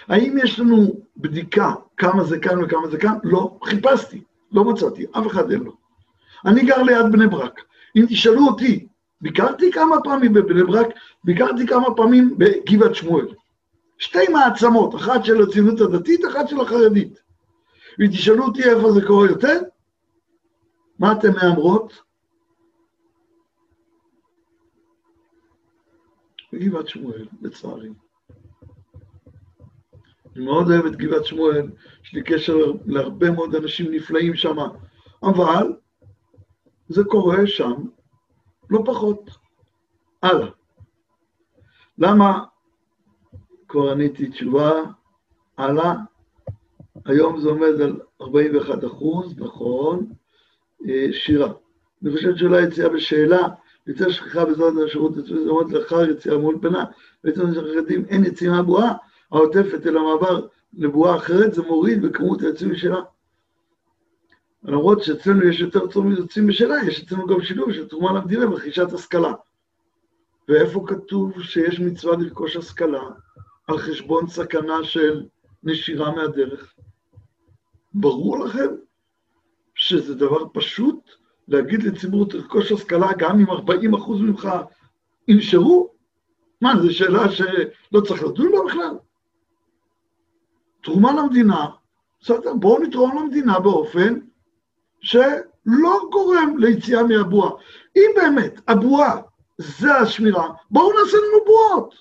האם יש לנו בדיקה כמה זה כאן וכמה זה כאן? לא, חיפשתי, לא מצאתי, אף אחד אין לו. אני גר ליד בני ברק. אם תשאלו אותי, ביקרתי כמה פעמים בבני ברק, ביקרתי כמה פעמים בגבעת שמואל. שתי מעצמות, אחת של הציונות הדתית, אחת של החרדית. ותשאלו אותי איפה זה קורה יותר, מה אתן מהמרות? בגבעת שמואל, לצערי. אני מאוד אוהב את גבעת שמואל, יש לי קשר להרבה מאוד אנשים נפלאים שם, אבל זה קורה שם לא פחות. הלאה. למה כבר עניתי תשובה, הלאה. היום זה עומד על 41 אחוז, נכון, אה, שירה. אני חושבת שאולי יציאה בשאלה, יותר שכחה בעזרת השירות עצמית, לאחר יציאה מול פנה, בעצם של החרדים אין יציאה מהבועה העוטפת אל המעבר לבועה אחרת, זה מוריד בכמות היוצאים שלה. למרות שאצלנו יש יותר יוצאים בשאלה, יש אצלנו גם שילוב של תרומה למדינה ורכישת השכלה. ואיפה כתוב שיש מצווה לרכוש השכלה? על חשבון סכנה של נשירה מהדרך. ברור לכם שזה דבר פשוט להגיד לציבור תרכוש השכלה גם אם 40 אחוז ממך ינשרו? מה, זו שאלה שלא צריך לדון בה בכלל? תרומה למדינה, בסדר, בואו נתרום למדינה באופן שלא גורם ליציאה מהבועה. אם באמת הבועה זה השמירה, בואו נעשה לנו בועות.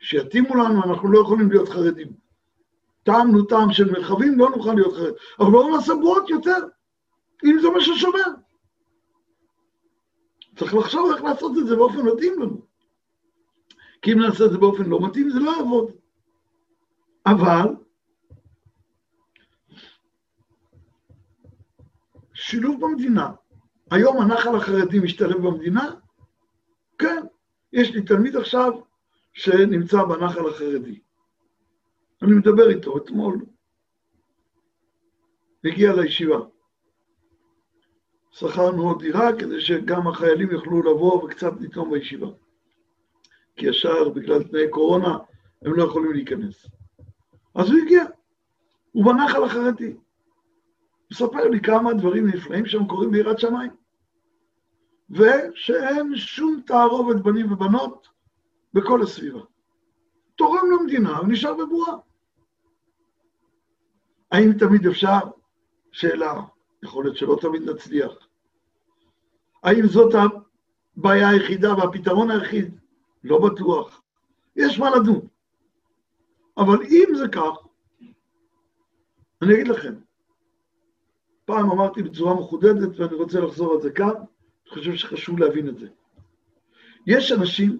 שיתאימו לנו, אנחנו לא יכולים להיות חרדים. טעמנו טעם של מרחבים, לא נוכל להיות חרדים. אבל בואו נעשה בועות יותר, אם זה מה ששומר. צריך לחשוב איך לעשות את זה באופן מתאים לנו. כי אם נעשה את זה באופן לא מתאים, זה לא יעבוד. אבל, שילוב במדינה. היום הנחל החרדי משתלב במדינה? כן. יש לי תלמיד עכשיו שנמצא בנחל החרדי. אני מדבר איתו אתמול, הגיע לישיבה. שכרנו עוד דירה כדי שגם החיילים יוכלו לבוא וקצת לתרום בישיבה. כי ישר, בגלל תנאי קורונה, הם לא יכולים להיכנס. אז הוא הגיע, הוא בנחל החרדי. מספר לי כמה דברים נפלאים שם קורים ביראת שמיים. ושאין שום תערובת בנים ובנות, בכל הסביבה. תורם למדינה ונשאר בבועה. האם תמיד אפשר? שאלה, יכול להיות שלא תמיד נצליח. האם זאת הבעיה היחידה והפתרון היחיד? לא בטוח. יש מה לדון. אבל אם זה כך, אני אגיד לכם, פעם אמרתי בצורה מחודדת, ואני רוצה לחזור על זה כאן, אני חושב שחשוב להבין את זה. יש אנשים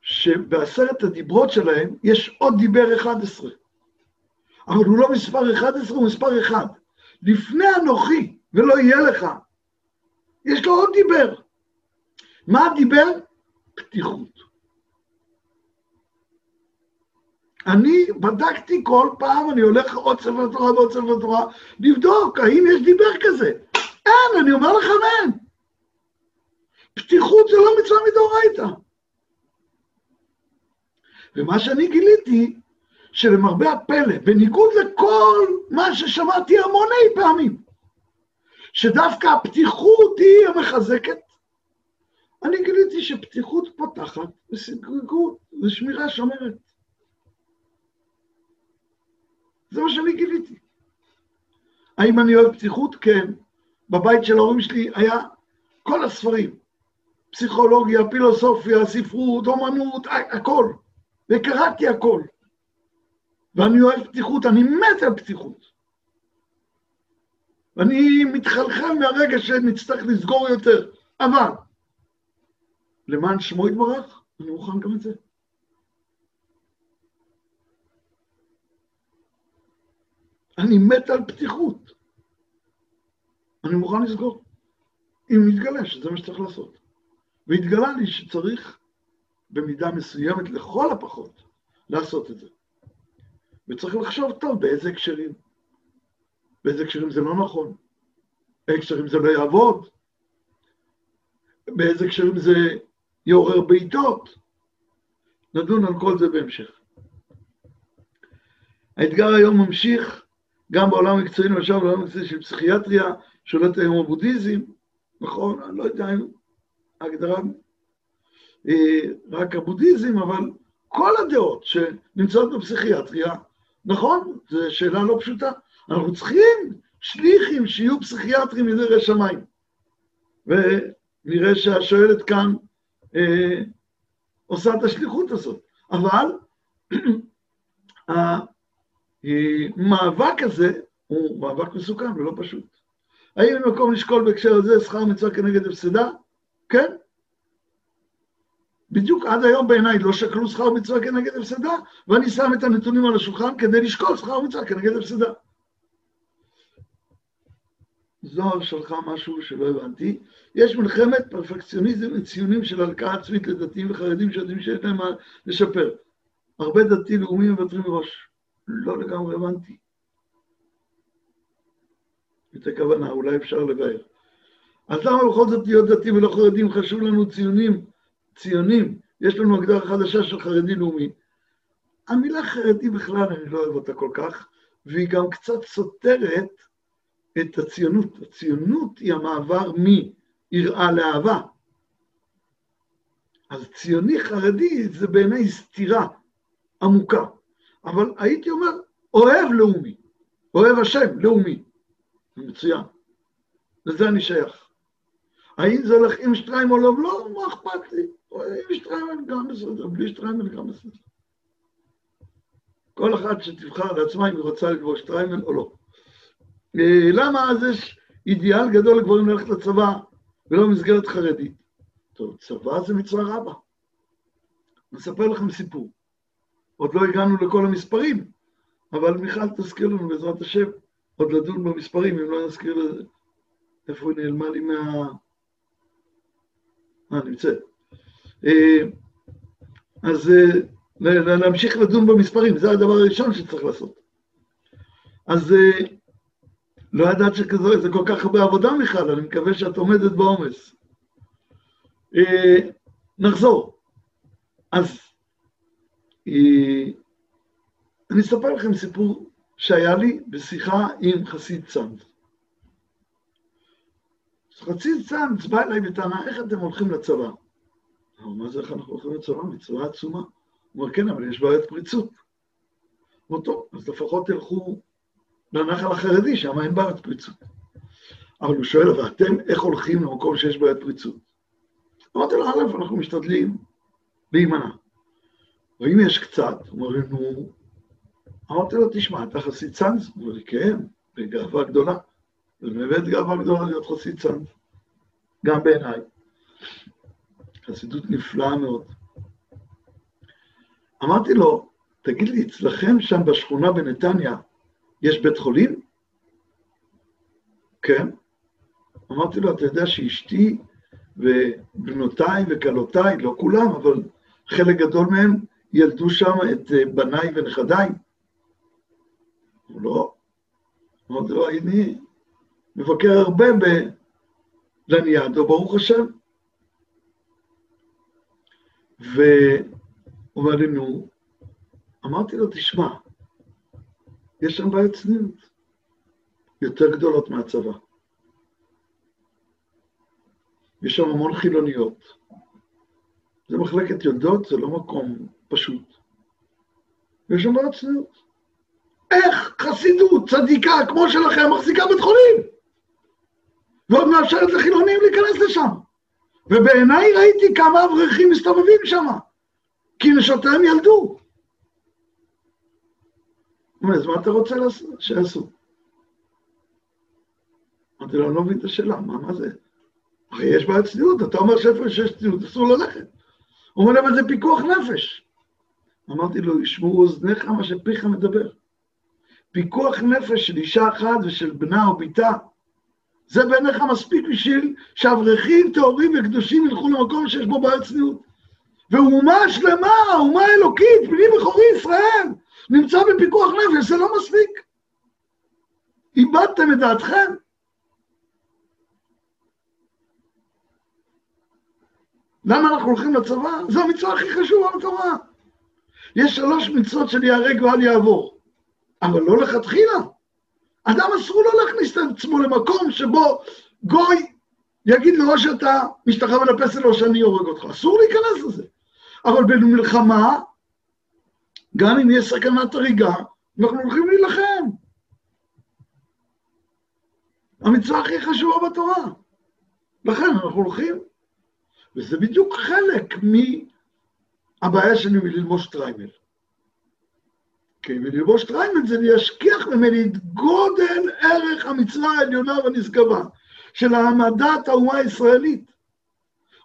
שבעשרת הדיברות שלהם יש עוד דיבר 11. אבל הוא לא מספר 11, הוא מספר 1. לפני אנוכי, ולא יהיה לך, יש לו עוד דיבר. מה הדיבר? פתיחות. אני בדקתי כל פעם, אני הולך עוד ספר תורה ועוד ספר תורה, לבדוק האם יש דיבר כזה. אין, אני אומר לכם אין. פתיחות זה לא מצווה מדאורייתא. ומה שאני גיליתי, שלמרבה הפלא, בניגוד לכל מה ששמעתי המוני פעמים, שדווקא הפתיחות היא המחזקת, אני גיליתי שפתיחות פותחת וסגרגות ושמירה שומרת. זה מה שאני גיליתי. האם אני אוהב פתיחות? כן. בבית של ההורים שלי היה כל הספרים, פסיכולוגיה, פילוסופיה, ספרות, אומנות, הכל. וקראתי הכל. ואני אוהב פתיחות, אני מת על פתיחות. ואני מתחלחל מהרגע שנצטרך לסגור יותר. אבל, למען שמו יתברך, אני מוכן גם את זה. אני מת על פתיחות. אני מוכן לסגור. אם יתגלה שזה מה שצריך לעשות. והתגלה לי שצריך במידה מסוימת, לכל הפחות, לעשות את זה. וצריך לחשוב טוב באיזה הקשרים. באיזה הקשרים זה לא נכון, באיזה הקשרים זה לא יעבוד, באיזה הקשרים זה יעורר בעיטות. נדון על כל זה בהמשך. האתגר היום ממשיך גם בעולם המקצועי, למשל בעולם המקצועי של פסיכיאטריה, שולט היום הבודהיזם, נכון? אני לא יודע אם ההגדרה אה, רק הבודהיזם, אבל כל הדעות שנמצאות בפסיכיאטריה, נכון, זו שאלה לא פשוטה. אנחנו צריכים שליחים שיהיו פסיכיאטרים מדרך שמיים. ונראה שהשואלת כאן אה, עושה את השליחות הזאת. אבל *clears throat* המאבק הזה הוא מאבק מסוכן ולא פשוט. האם במקום לשקול בהקשר הזה שכר מצווה כנגד הפסדה? כן. בדיוק עד היום בעיניי לא שקלו שכר מצווה כנגד הפסדה, ואני שם את הנתונים על השולחן כדי לשקול שכר מצווה כנגד הפסדה. זוהר שלחה משהו שלא הבנתי. יש מלחמת פרפקציוניזם וציונים של הלקאה עצמית לדתיים וחרדים שיודעים שיש להם מה לשפר. הרבה דתי-לאומי מוותרים מראש. לא לגמרי הבנתי. את הכוונה, אולי אפשר לבאר. אז למה בכל זאת להיות דתיים ולא חרדים חשוב לנו ציונים ציונים, יש לנו הגדרה חדשה של חרדי לאומי. המילה חרדי בכלל, אני לא אוהב אותה כל כך, והיא גם קצת סותרת את הציונות. הציונות היא המעבר מיראה לאהבה. אז ציוני חרדי זה בעיניי סתירה עמוקה. אבל הייתי אומר, אוהב לאומי, אוהב השם לאומי. מצוין. לזה אני שייך. האם זה הולך עם שטריים או לא? לא, מה אכפת לי? עם שטריימל גם בסדר, בלי שטריימל גם בסדר. כל אחת שתבחר לעצמה אם היא רוצה לגבור שטריימל או לא. אה, למה אז יש אידיאל גדול לגברים ללכת לצבא ולא במסגרת חרדית? טוב, צבא זה מצווה רבה. אני אספר לכם סיפור. עוד לא הגענו לכל המספרים, אבל מיכל תזכיר לנו בעזרת השם עוד לדון במספרים, אם לא נזכיר לזה. איפה היא נעלמה לי מה... אה, נמצאת. אה, אז אה, להמשיך לדון במספרים, זה הדבר הראשון שצריך לעשות. אז אה, לא ידעת שזה כל כך הרבה עבודה, מיכל, אני מקווה שאת עומדת בעומס. נחזור. אז אני אספר לכם סיפור שהיה לי בשיחה עם חסיד צאנז. חסיד צאנז בא אליי בטענה, איך אתם הולכים לצבא? אמר, מה זה איך אנחנו הולכים לצבא? מצווה עצומה. הוא אומר, כן, אבל יש בעיית פריצות. אומר, טוב, אז לפחות תלכו לנחל החרדי, שם אין בעיית פריצות. אבל הוא שואל, אבל אתם איך הולכים למקום שיש בעיית פריצות? אמרתי לו, א', אנחנו משתדלים להימנע. ואם יש קצת, הוא אומר לי, נו, אמרתי לו, תשמע, אתה חסיד צאנז? הוא אומר לי, כן, בגאווה גדולה. זה באמת גאווה גדולה להיות חסיד צאנז, גם בעיניי. חסידות נפלאה מאוד. אמרתי לו, תגיד לי, אצלכם שם בשכונה בנתניה יש בית חולים? כן. אמרתי לו, אתה יודע שאשתי ובנותיי וכלותיי, לא כולם, אבל חלק גדול מהם, ילדו שם את אה, בניי ונכדיי? הוא לא. אמרתי לו, אני מבקר הרבה בלניאדו, ברוך השם. והוא אומר לי, נו, אמרתי לו, תשמע, יש שם בעיות צניעות יותר גדולות מהצבא. יש שם המון חילוניות. זה מחלקת יולדות, זה לא מקום פשוט. ויש שם בעיות צניעות. איך חסידות צדיקה כמו שלכם מחזיקה בית חולים? ועוד מאפשרת לחילונים להיכנס לשם. ובעיניי ראיתי כמה אברכים מסתובבים שם, כי נשותיהם ילדו. אז מה אתה רוצה שיעשו? אמרתי לו, אני לא מבין את השאלה, מה, מה זה? הרי יש בעיית צניעות, אתה אומר שאיפה שיש צניעות, אסור ללכת. הוא אומר, אבל זה פיקוח נפש. אמרתי לו, ישמעו אוזניך מה שפיך מדבר. פיקוח נפש של אישה אחת ושל בנה או בתה, זה בעיניך מספיק בשביל שאברכים טהורים וקדושים ילכו למקום שיש בו בעיית צניעות. ואומה שלמה, אומה אלוקית, בני בכורי ישראל, נמצא בפיקוח נפש, זה לא מספיק. איבדתם את דעתכם? למה אנחנו הולכים לצבא? זו המצווה הכי חשובה בתורה. יש שלוש מצוות של ייהרג ואל יעבור, אבל לא לכתחילה. אדם אסור לו להכניס את עצמו למקום שבו גוי יגיד לו שאתה משתחרר לפסל או שאני הורג אותך. אסור להיכנס לזה. אבל במלחמה, גם אם יש סכנת הריגה, אנחנו הולכים להילחם. המצווה הכי חשובה בתורה. לכן אנחנו הולכים. וזה בדיוק חלק מהבעיה שלי מללמוד שטריימל. כי ללמוד שטריימל זה להשכיח ממני את גודל ערך המצווה העליונה והנשגבה של העמדת האומה הישראלית.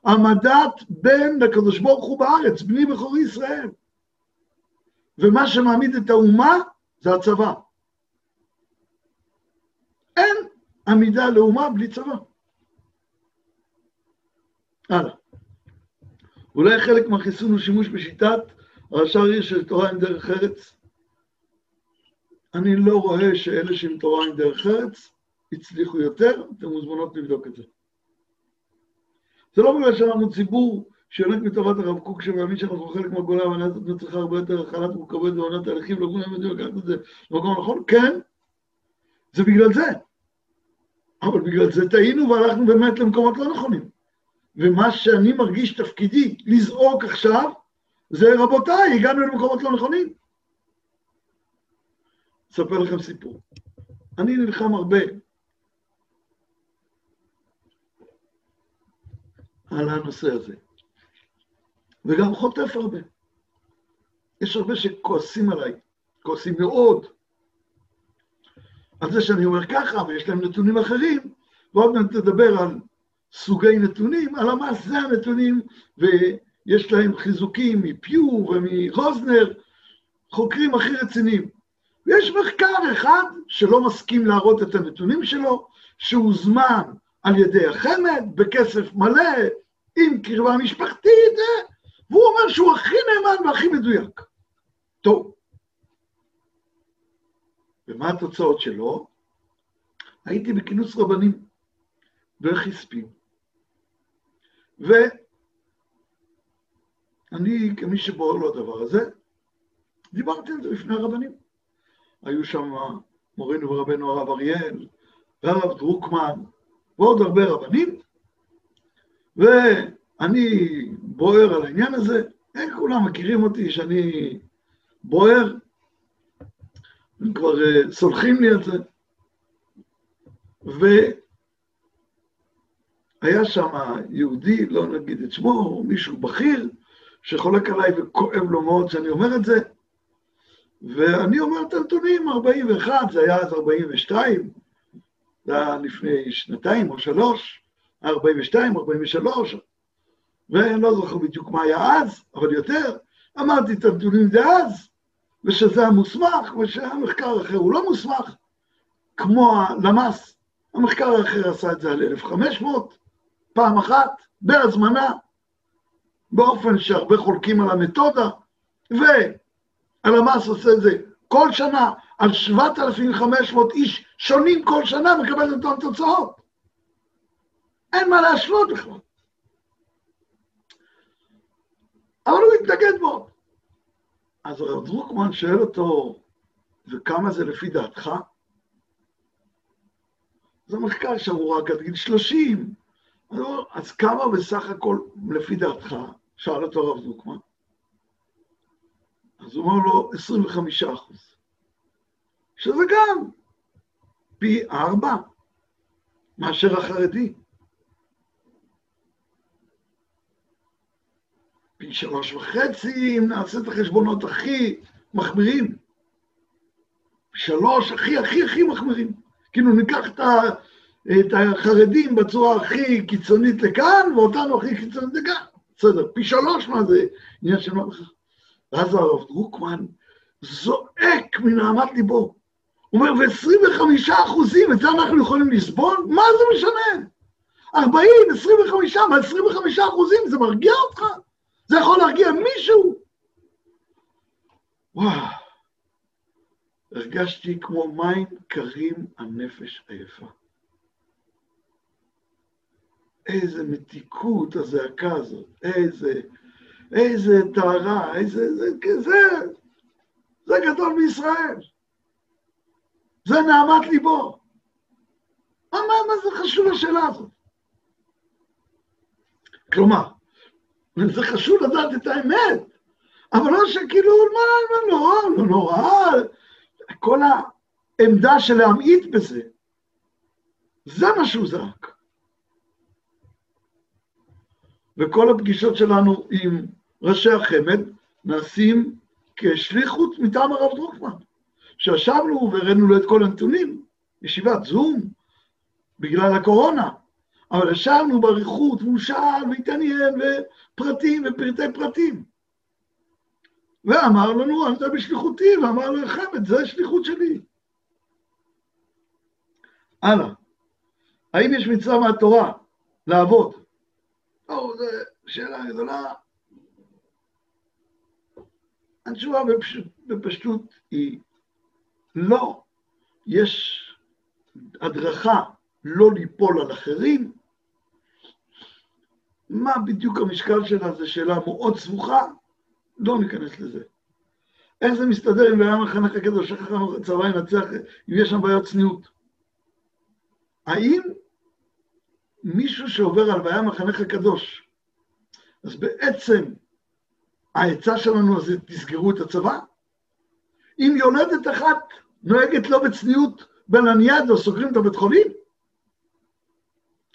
העמדת בן לקדוש ברוך הוא בארץ, בני בכור ישראל. ומה שמעמיד את האומה זה הצבא. אין עמידה לאומה בלי צבא. הלאה. אולי חלק מהחיסון הוא שימוש בשיטת הרש"ר עיר של תורה עם דרך ארץ? אני לא רואה שאלה שעם תורה עם דרך ארץ הצליחו יותר, אתם מוזמנות לבדוק את זה. זה לא בגלל שאנחנו ציבור שיונק מטובת הרב קוק שמאמין שאנחנו חלק מהגולה והנעת הזאת צריכה הרבה יותר הכלת מורכבות ועונת תהליכים, לא כולם יודעים לקחת את זה למקום נכון, כן, זה בגלל זה. אבל בגלל זה טעינו והלכנו באמת למקומות לא נכונים. ומה שאני מרגיש תפקידי לזעוק עכשיו, זה רבותיי, הגענו למקומות לא נכונים. אספר לכם סיפור. אני נלחם הרבה על הנושא הזה, וגם חוטף הרבה. יש הרבה שכועסים עליי, כועסים מאוד, על זה שאני אומר ככה, ויש להם נתונים אחרים, ועוד מעט נדבר על סוגי נתונים, הלמ"ס זה הנתונים, ויש להם חיזוקים מפיו ומרוזנר, חוקרים הכי רציניים. ויש מחקר אחד שלא מסכים להראות את הנתונים שלו, שהוזמן על ידי החמ"ד בכסף מלא, עם קרבה משפחתית, והוא אומר שהוא הכי נאמן והכי מדויק. טוב. ומה התוצאות שלו? הייתי בכינוס רבנים וחיספים, ואני, כמי שבוער לו הדבר הזה, דיברתי על זה בפני הרבנים. היו שם מורנו ורבנו הרב אריאל, והרב דרוקמן, ועוד הרבה רבנים, ואני בוער על העניין הזה. הם כולם מכירים אותי שאני בוער, הם כבר אה, סולחים לי על זה. והיה שם יהודי, לא נגיד את שמו, מישהו בכיר, שחולק עליי וכואב לו מאוד שאני אומר את זה, ואני אומר את הנתונים, 41, זה היה אז 42, זה היה לפני שנתיים או שלוש, 42, 43, ואני לא זוכר בדיוק מה היה אז, אבל יותר, אמרתי את הנתונים דאז, ושזה המוסמך, ושהמחקר האחר הוא לא מוסמך, כמו הלמ"ס, המחקר האחר עשה את זה על 1,500, פעם אחת, בהזמנה, באופן שהרבה חולקים על המתודה, והלמ"ס עושה את זה כל שנה על 7,500 איש שונים כל שנה מקבל את אותן תוצאות. אין מה להשוות בכלל. אבל הוא התנגד בו. אז הרב דרוקמן שואל אותו, וכמה זה לפי דעתך? זה מחקר שהוא רק עד גיל 30. אז כמה בסך הכל לפי דעתך? שאל אותו הרב דרוקמן. אז הוא אומר לו, 25 אחוז. שזה גם פי ארבע מאשר החרדי. פי שלוש וחצי, אם נעשה את החשבונות הכי מחמירים. שלוש הכי הכי הכי מחמירים. כאילו ניקח את, ה, את החרדים בצורה הכי קיצונית לכאן, ואותנו הכי קיצונית לכאן. בסדר, פי שלוש מה זה עניין של מה בכך. ואז הרב דרוקמן זועק מנהמת ליבו. הוא אומר, ו-25 אחוזים, את זה אנחנו יכולים לסבול? מה זה משנה? 40, 25, מה 25 אחוזים, זה מרגיע אותך? זה יכול להרגיע מישהו? וואו, הרגשתי כמו מים קרים הנפש עייפה. איזה מתיקות הזעקה הזאת, איזה, איזה טהרה, איזה, זה, זה, זה גדול בישראל. זה נעמת ליבו. מה, מה, זה חשוב השאלה הזאת? כלומר, זה חשוב לדעת את האמת, אבל לא שכאילו, מה, מה נורא, לא נורא, כל העמדה של להמעיט בזה, זה מה שהוא זרק. וכל הפגישות שלנו עם ראשי החמ"ד נעשים כשליחות מטעם הרב דרוקמן. שישבנו והראינו לו את כל הנתונים, ישיבת זום, בגלל הקורונה, אבל ישבנו באריכות, והוא שאל והתעניין, ופרטים ופרטי פרטים. ואמר לנו, אתה בשליחותי, ואמר את זה שליחות שלי. הלאה. האם יש מצווה מהתורה לעבוד? או, זו שאלה גדולה. התשובה בפשטות היא לא, יש הדרכה לא ליפול על אחרים. מה בדיוק המשקל שלה זו שאלה מאוד סבוכה, לא ניכנס לזה. איך זה מסתדר אם היה מחנך הקדוש, איך הצבא ינצח, אם יש שם בעיות צניעות? האם מישהו שעובר על בעיה מחנך הקדוש, אז בעצם העצה שלנו זה תסגרו את הצבא? אם יולדת אחת נוהגת לא בצניעות בלניאדו, לא סוגרים את הבית חולים?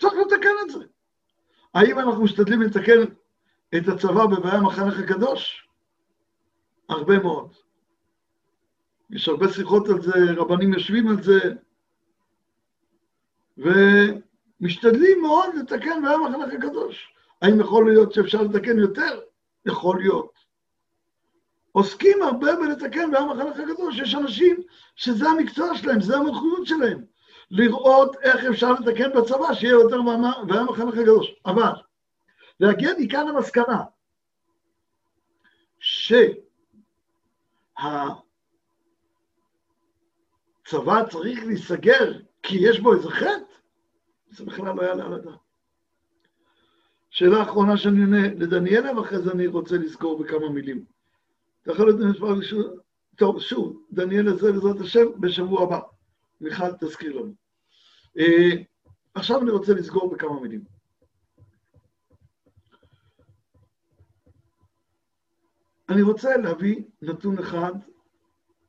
צריך לתקן את זה. האם אנחנו משתדלים לתקן את הצבא בבעיה מחנך הקדוש? הרבה מאוד. יש הרבה שיחות על זה, רבנים יושבים על זה, ומשתדלים מאוד לתקן בעיה מחנך הקדוש. האם יכול להיות שאפשר לתקן יותר? יכול להיות. עוסקים הרבה בלתקן בעם החנך הקדוש, יש אנשים שזה המקצוע שלהם, זה המלכויות שלהם, לראות איך אפשר לתקן בצבא, שיהיה יותר בעם החנך הקדוש. אבל, להגיע מכאן למסקנה, שהצבא צריך להיסגר כי יש בו איזה חטא, זה בכלל לא יעלה על הדעת. שאלה אחרונה שאני עונה לדניאלה, ואחרי זה אני רוצה לזכור בכמה מילים. אתה יכול להיות במספר ראשון, טוב, שוב, דניאל הזה בעזרת השם בשבוע הבא. מיכל תזכיר לנו. Uh, עכשיו אני רוצה לסגור בכמה מילים. אני רוצה להביא נתון אחד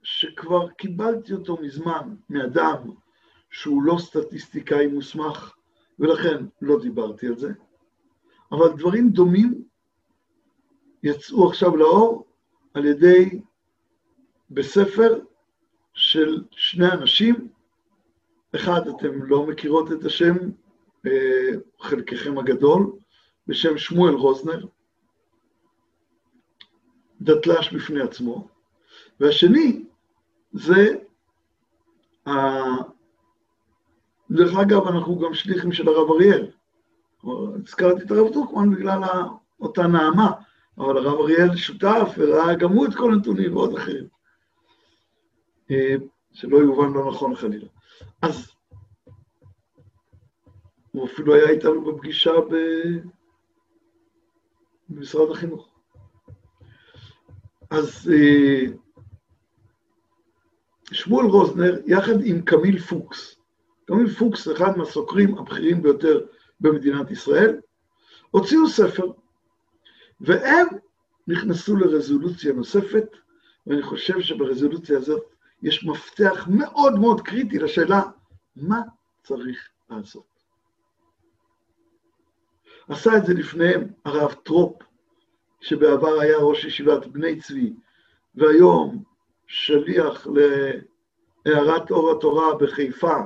שכבר קיבלתי אותו מזמן מאדם שהוא לא סטטיסטיקאי מוסמך, ולכן לא דיברתי על זה, אבל דברים דומים יצאו עכשיו לאור על ידי, בספר של שני אנשים, אחד, אתם לא מכירות את השם, אה, חלקכם הגדול, בשם שמואל רוזנר, דתל"ש בפני עצמו, והשני זה, דרך אגב, אנחנו גם שליחים של הרב אריאל. הזכרתי את הרב דרוקמן בגלל אותה נעמה אבל הרב אריאל שותף וראה גם הוא את כל הנתונים ועוד אחרים. אה, שלא יובן לא נכון חלילה. אז הוא אפילו היה איתנו בפגישה ב... במשרד החינוך. אז אה, שמואל רוזנר, יחד עם קמיל פוקס, קמיל פוקס, אחד מהסוקרים הבכירים ביותר במדינת ישראל, הוציאו ספר, והם נכנסו לרזולוציה נוספת, ואני חושב שברזולוציה הזאת יש מפתח מאוד מאוד קריטי לשאלה, מה צריך לעשות? עשה את זה לפניהם הרב טרופ, שבעבר היה ראש ישיבת בני צבי, והיום שליח להערת אור התורה בחיפה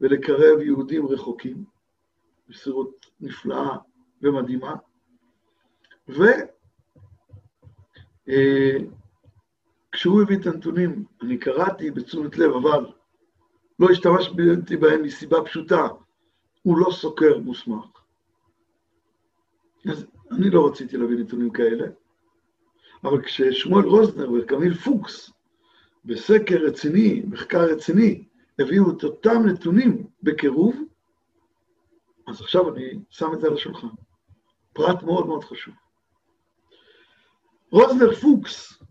ולקרב יהודים רחוקים, מסירות נפלאה ומדהימה. וכשהוא אה, הביא את הנתונים, אני קראתי בתשומת לב, אבל לא השתמשתי בהם מסיבה פשוטה, הוא לא סוקר מוסמך. אז אני לא רציתי להביא נתונים כאלה, אבל כששמואל רוזנר וקמיל פוקס, בסקר רציני, מחקר רציני, הביאו את אותם נתונים בקירוב, אז עכשיו אני שם את זה על השולחן. פרט מאוד מאוד חשוב. רוזנר פוקס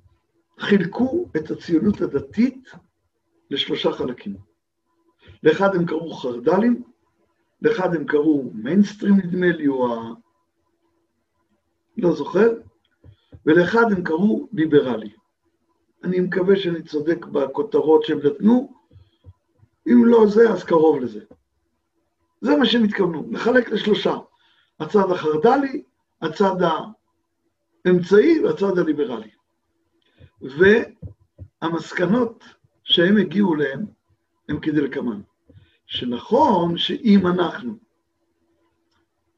חילקו את הציונות הדתית לשלושה חלקים. לאחד הם קראו חרד"לים, לאחד הם קראו מיינסטרים נדמה לי, או ה... לא זוכר, ולאחד הם קראו ליברלי. אני מקווה שאני צודק בכותרות שהם נתנו, אם לא זה, אז קרוב לזה. זה מה שהם התכוונו, לחלק לשלושה, הצד החרד"לי, הצד האמצעי והצד הליברלי. והמסקנות שהם הגיעו אליהן הם כדלקמן, שנכון שאם אנחנו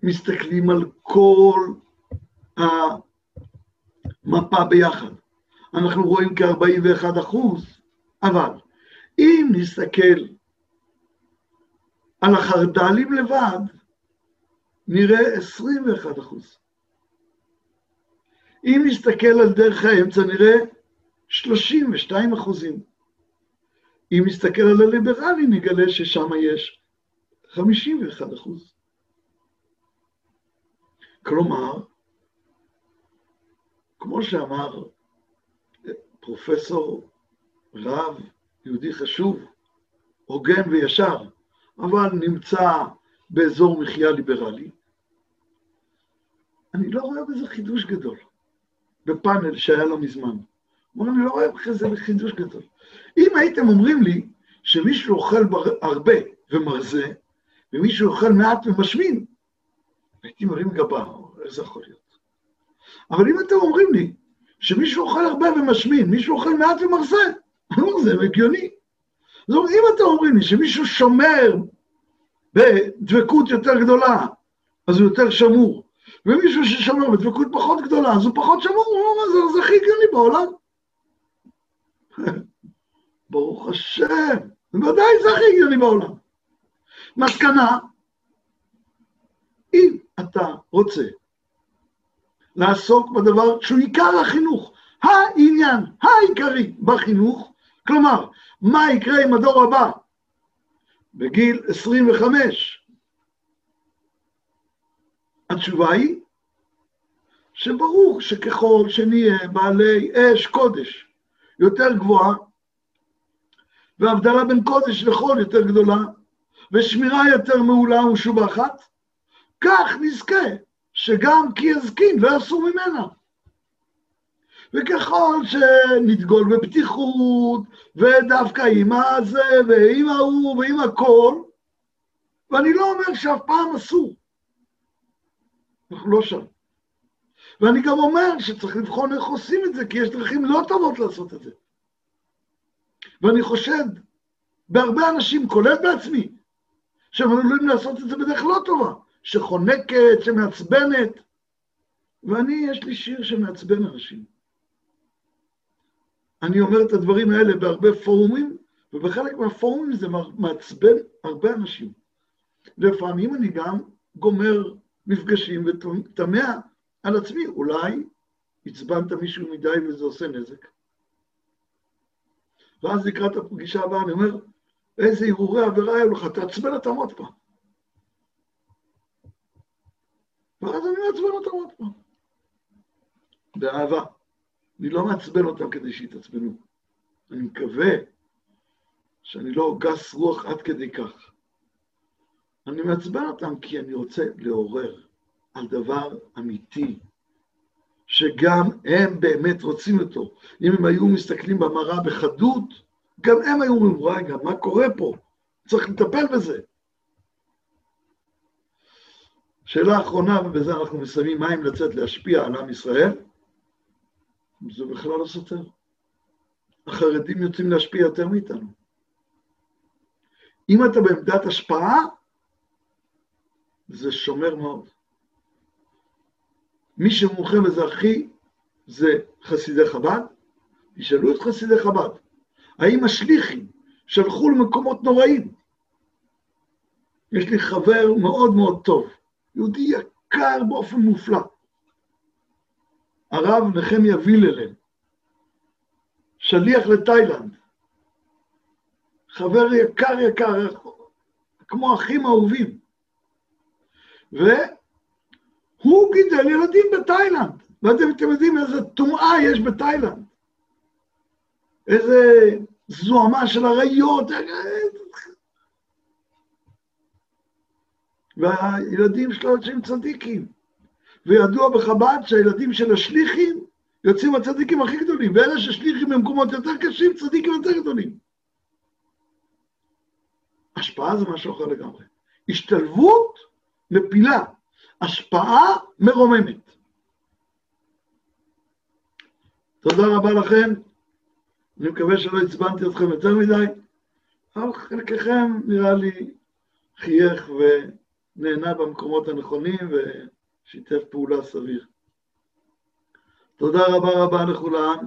מסתכלים על כל המפה ביחד. אנחנו רואים כ-41 אחוז, אבל אם נסתכל על החרד"לים לבד, נראה 21 אחוז. אם נסתכל על דרך האמצע, נראה 32 אחוזים. אם נסתכל על הליברלי, נגלה ששם יש 51 אחוז. כלומר, כמו שאמר פרופסור רב יהודי חשוב, הוגן וישר, אבל נמצא באזור מחיה ליברלי, אני לא רואה בזה חידוש גדול, בפאנל שהיה לא מזמן. הוא אני לא רואה בזה חידוש גדול. אם הייתם אומרים לי שמישהו אוכל הרבה ומרזה, ומישהו אוכל מעט ומשמין, הייתי מרים גבה, איך זה יכול להיות? אבל אם אתם אומרים לי שמישהו אוכל הרבה ומשמין, מישהו אוכל מעט ומרזה, אני אומר, זה הגיוני. זאת אומרת, אם אתם אומרים לי שמישהו שומר בדבקות יותר גדולה, אז הוא יותר שמור, ומישהו ששומר בדבקות פחות גדולה, אז הוא פחות שמור, הוא אומר, זה, זה הכי הגיוני בעולם. *laughs* ברוך השם, בוודאי זה הכי הגיוני בעולם. מסקנה, אם אתה רוצה לעסוק בדבר שהוא עיקר החינוך, העניין העיקרי בחינוך, כלומר, מה יקרה עם הדור הבא בגיל 25? התשובה היא שברור שככל שנהיה בעלי אש קודש יותר גבוהה, והבדלה בין קודש לחול יותר גדולה, ושמירה יותר מעולה ומשובחת, כך נזכה שגם כי יזקין לא יסור ממנה. וככל שנדגול בפתיחות, ודווקא עם הזה, ועם ההוא, ועם הכל, ואני לא אומר שאף פעם אסור. אנחנו לא שם. ואני גם אומר שצריך לבחון איך עושים את זה, כי יש דרכים לא טובות לעשות את זה. ואני חושד בהרבה אנשים, כולל בעצמי, שהם עלולים לעשות את זה בדרך לא טובה. שחונקת, שמעצבנת. ואני, יש לי שיר שמעצבן אנשים. אני אומר את הדברים האלה בהרבה פורומים, ובחלק מהפורומים זה מעצבן הרבה אנשים. לפעמים אני גם גומר מפגשים ותמה על עצמי, אולי עצבנת מישהו מדי וזה עושה נזק. ואז לקראת הפגישה הבאה אני אומר, איזה הרהורי עבירה היו לך, תעצבן אותם עוד פעם. ואז אני מעצבן אותם עוד פעם. באהבה. אני לא מעצבן אותם כדי שיתעצבנו. אני מקווה שאני לא גס רוח עד כדי כך. אני מעצבן אותם כי אני רוצה לעורר על דבר אמיתי, שגם הם באמת רוצים אותו. אם הם היו מסתכלים במראה בחדות, גם הם היו אומרים, רגע, מה קורה פה? צריך לטפל בזה. שאלה אחרונה, ובזה אנחנו מסיימים, מה אם לצאת להשפיע על עם ישראל? זה בכלל לא סותר. החרדים יוצאים להשפיע יותר מאיתנו. אם אתה בעמדת השפעה, זה שומר מאוד. מי שמומחה בזה הכי זה חסידי חב"ד, תשאלו את חסידי חב"ד, האם השליחים שלחו למקומות נוראים? יש לי חבר מאוד מאוד טוב, יהודי יקר באופן מופלא, הרב נחמיה ויללן, שליח לתאילנד, חבר יקר יקר, כמו אחים אהובים. והוא גידל ילדים בתאילנד, ואתם יודעים איזה טומאה יש בתאילנד. איזה זוהמה של אריות. והילדים שלו יוצאים צדיקים. וידוע בחב"ד שהילדים של השליחים יוצאים הצדיקים הכי גדולים, ואלה ששליחים במקומות יותר קשים, צדיקים יותר גדולים. השפעה זה משהו אחר לגמרי. השתלבות מפילה, השפעה מרוממת. תודה רבה לכם, אני מקווה שלא עצבנתי אתכם יותר מדי, אבל חלקכם נראה לי חייך ונהנה במקומות הנכונים ושיתף פעולה סביר. תודה רבה רבה לכולם.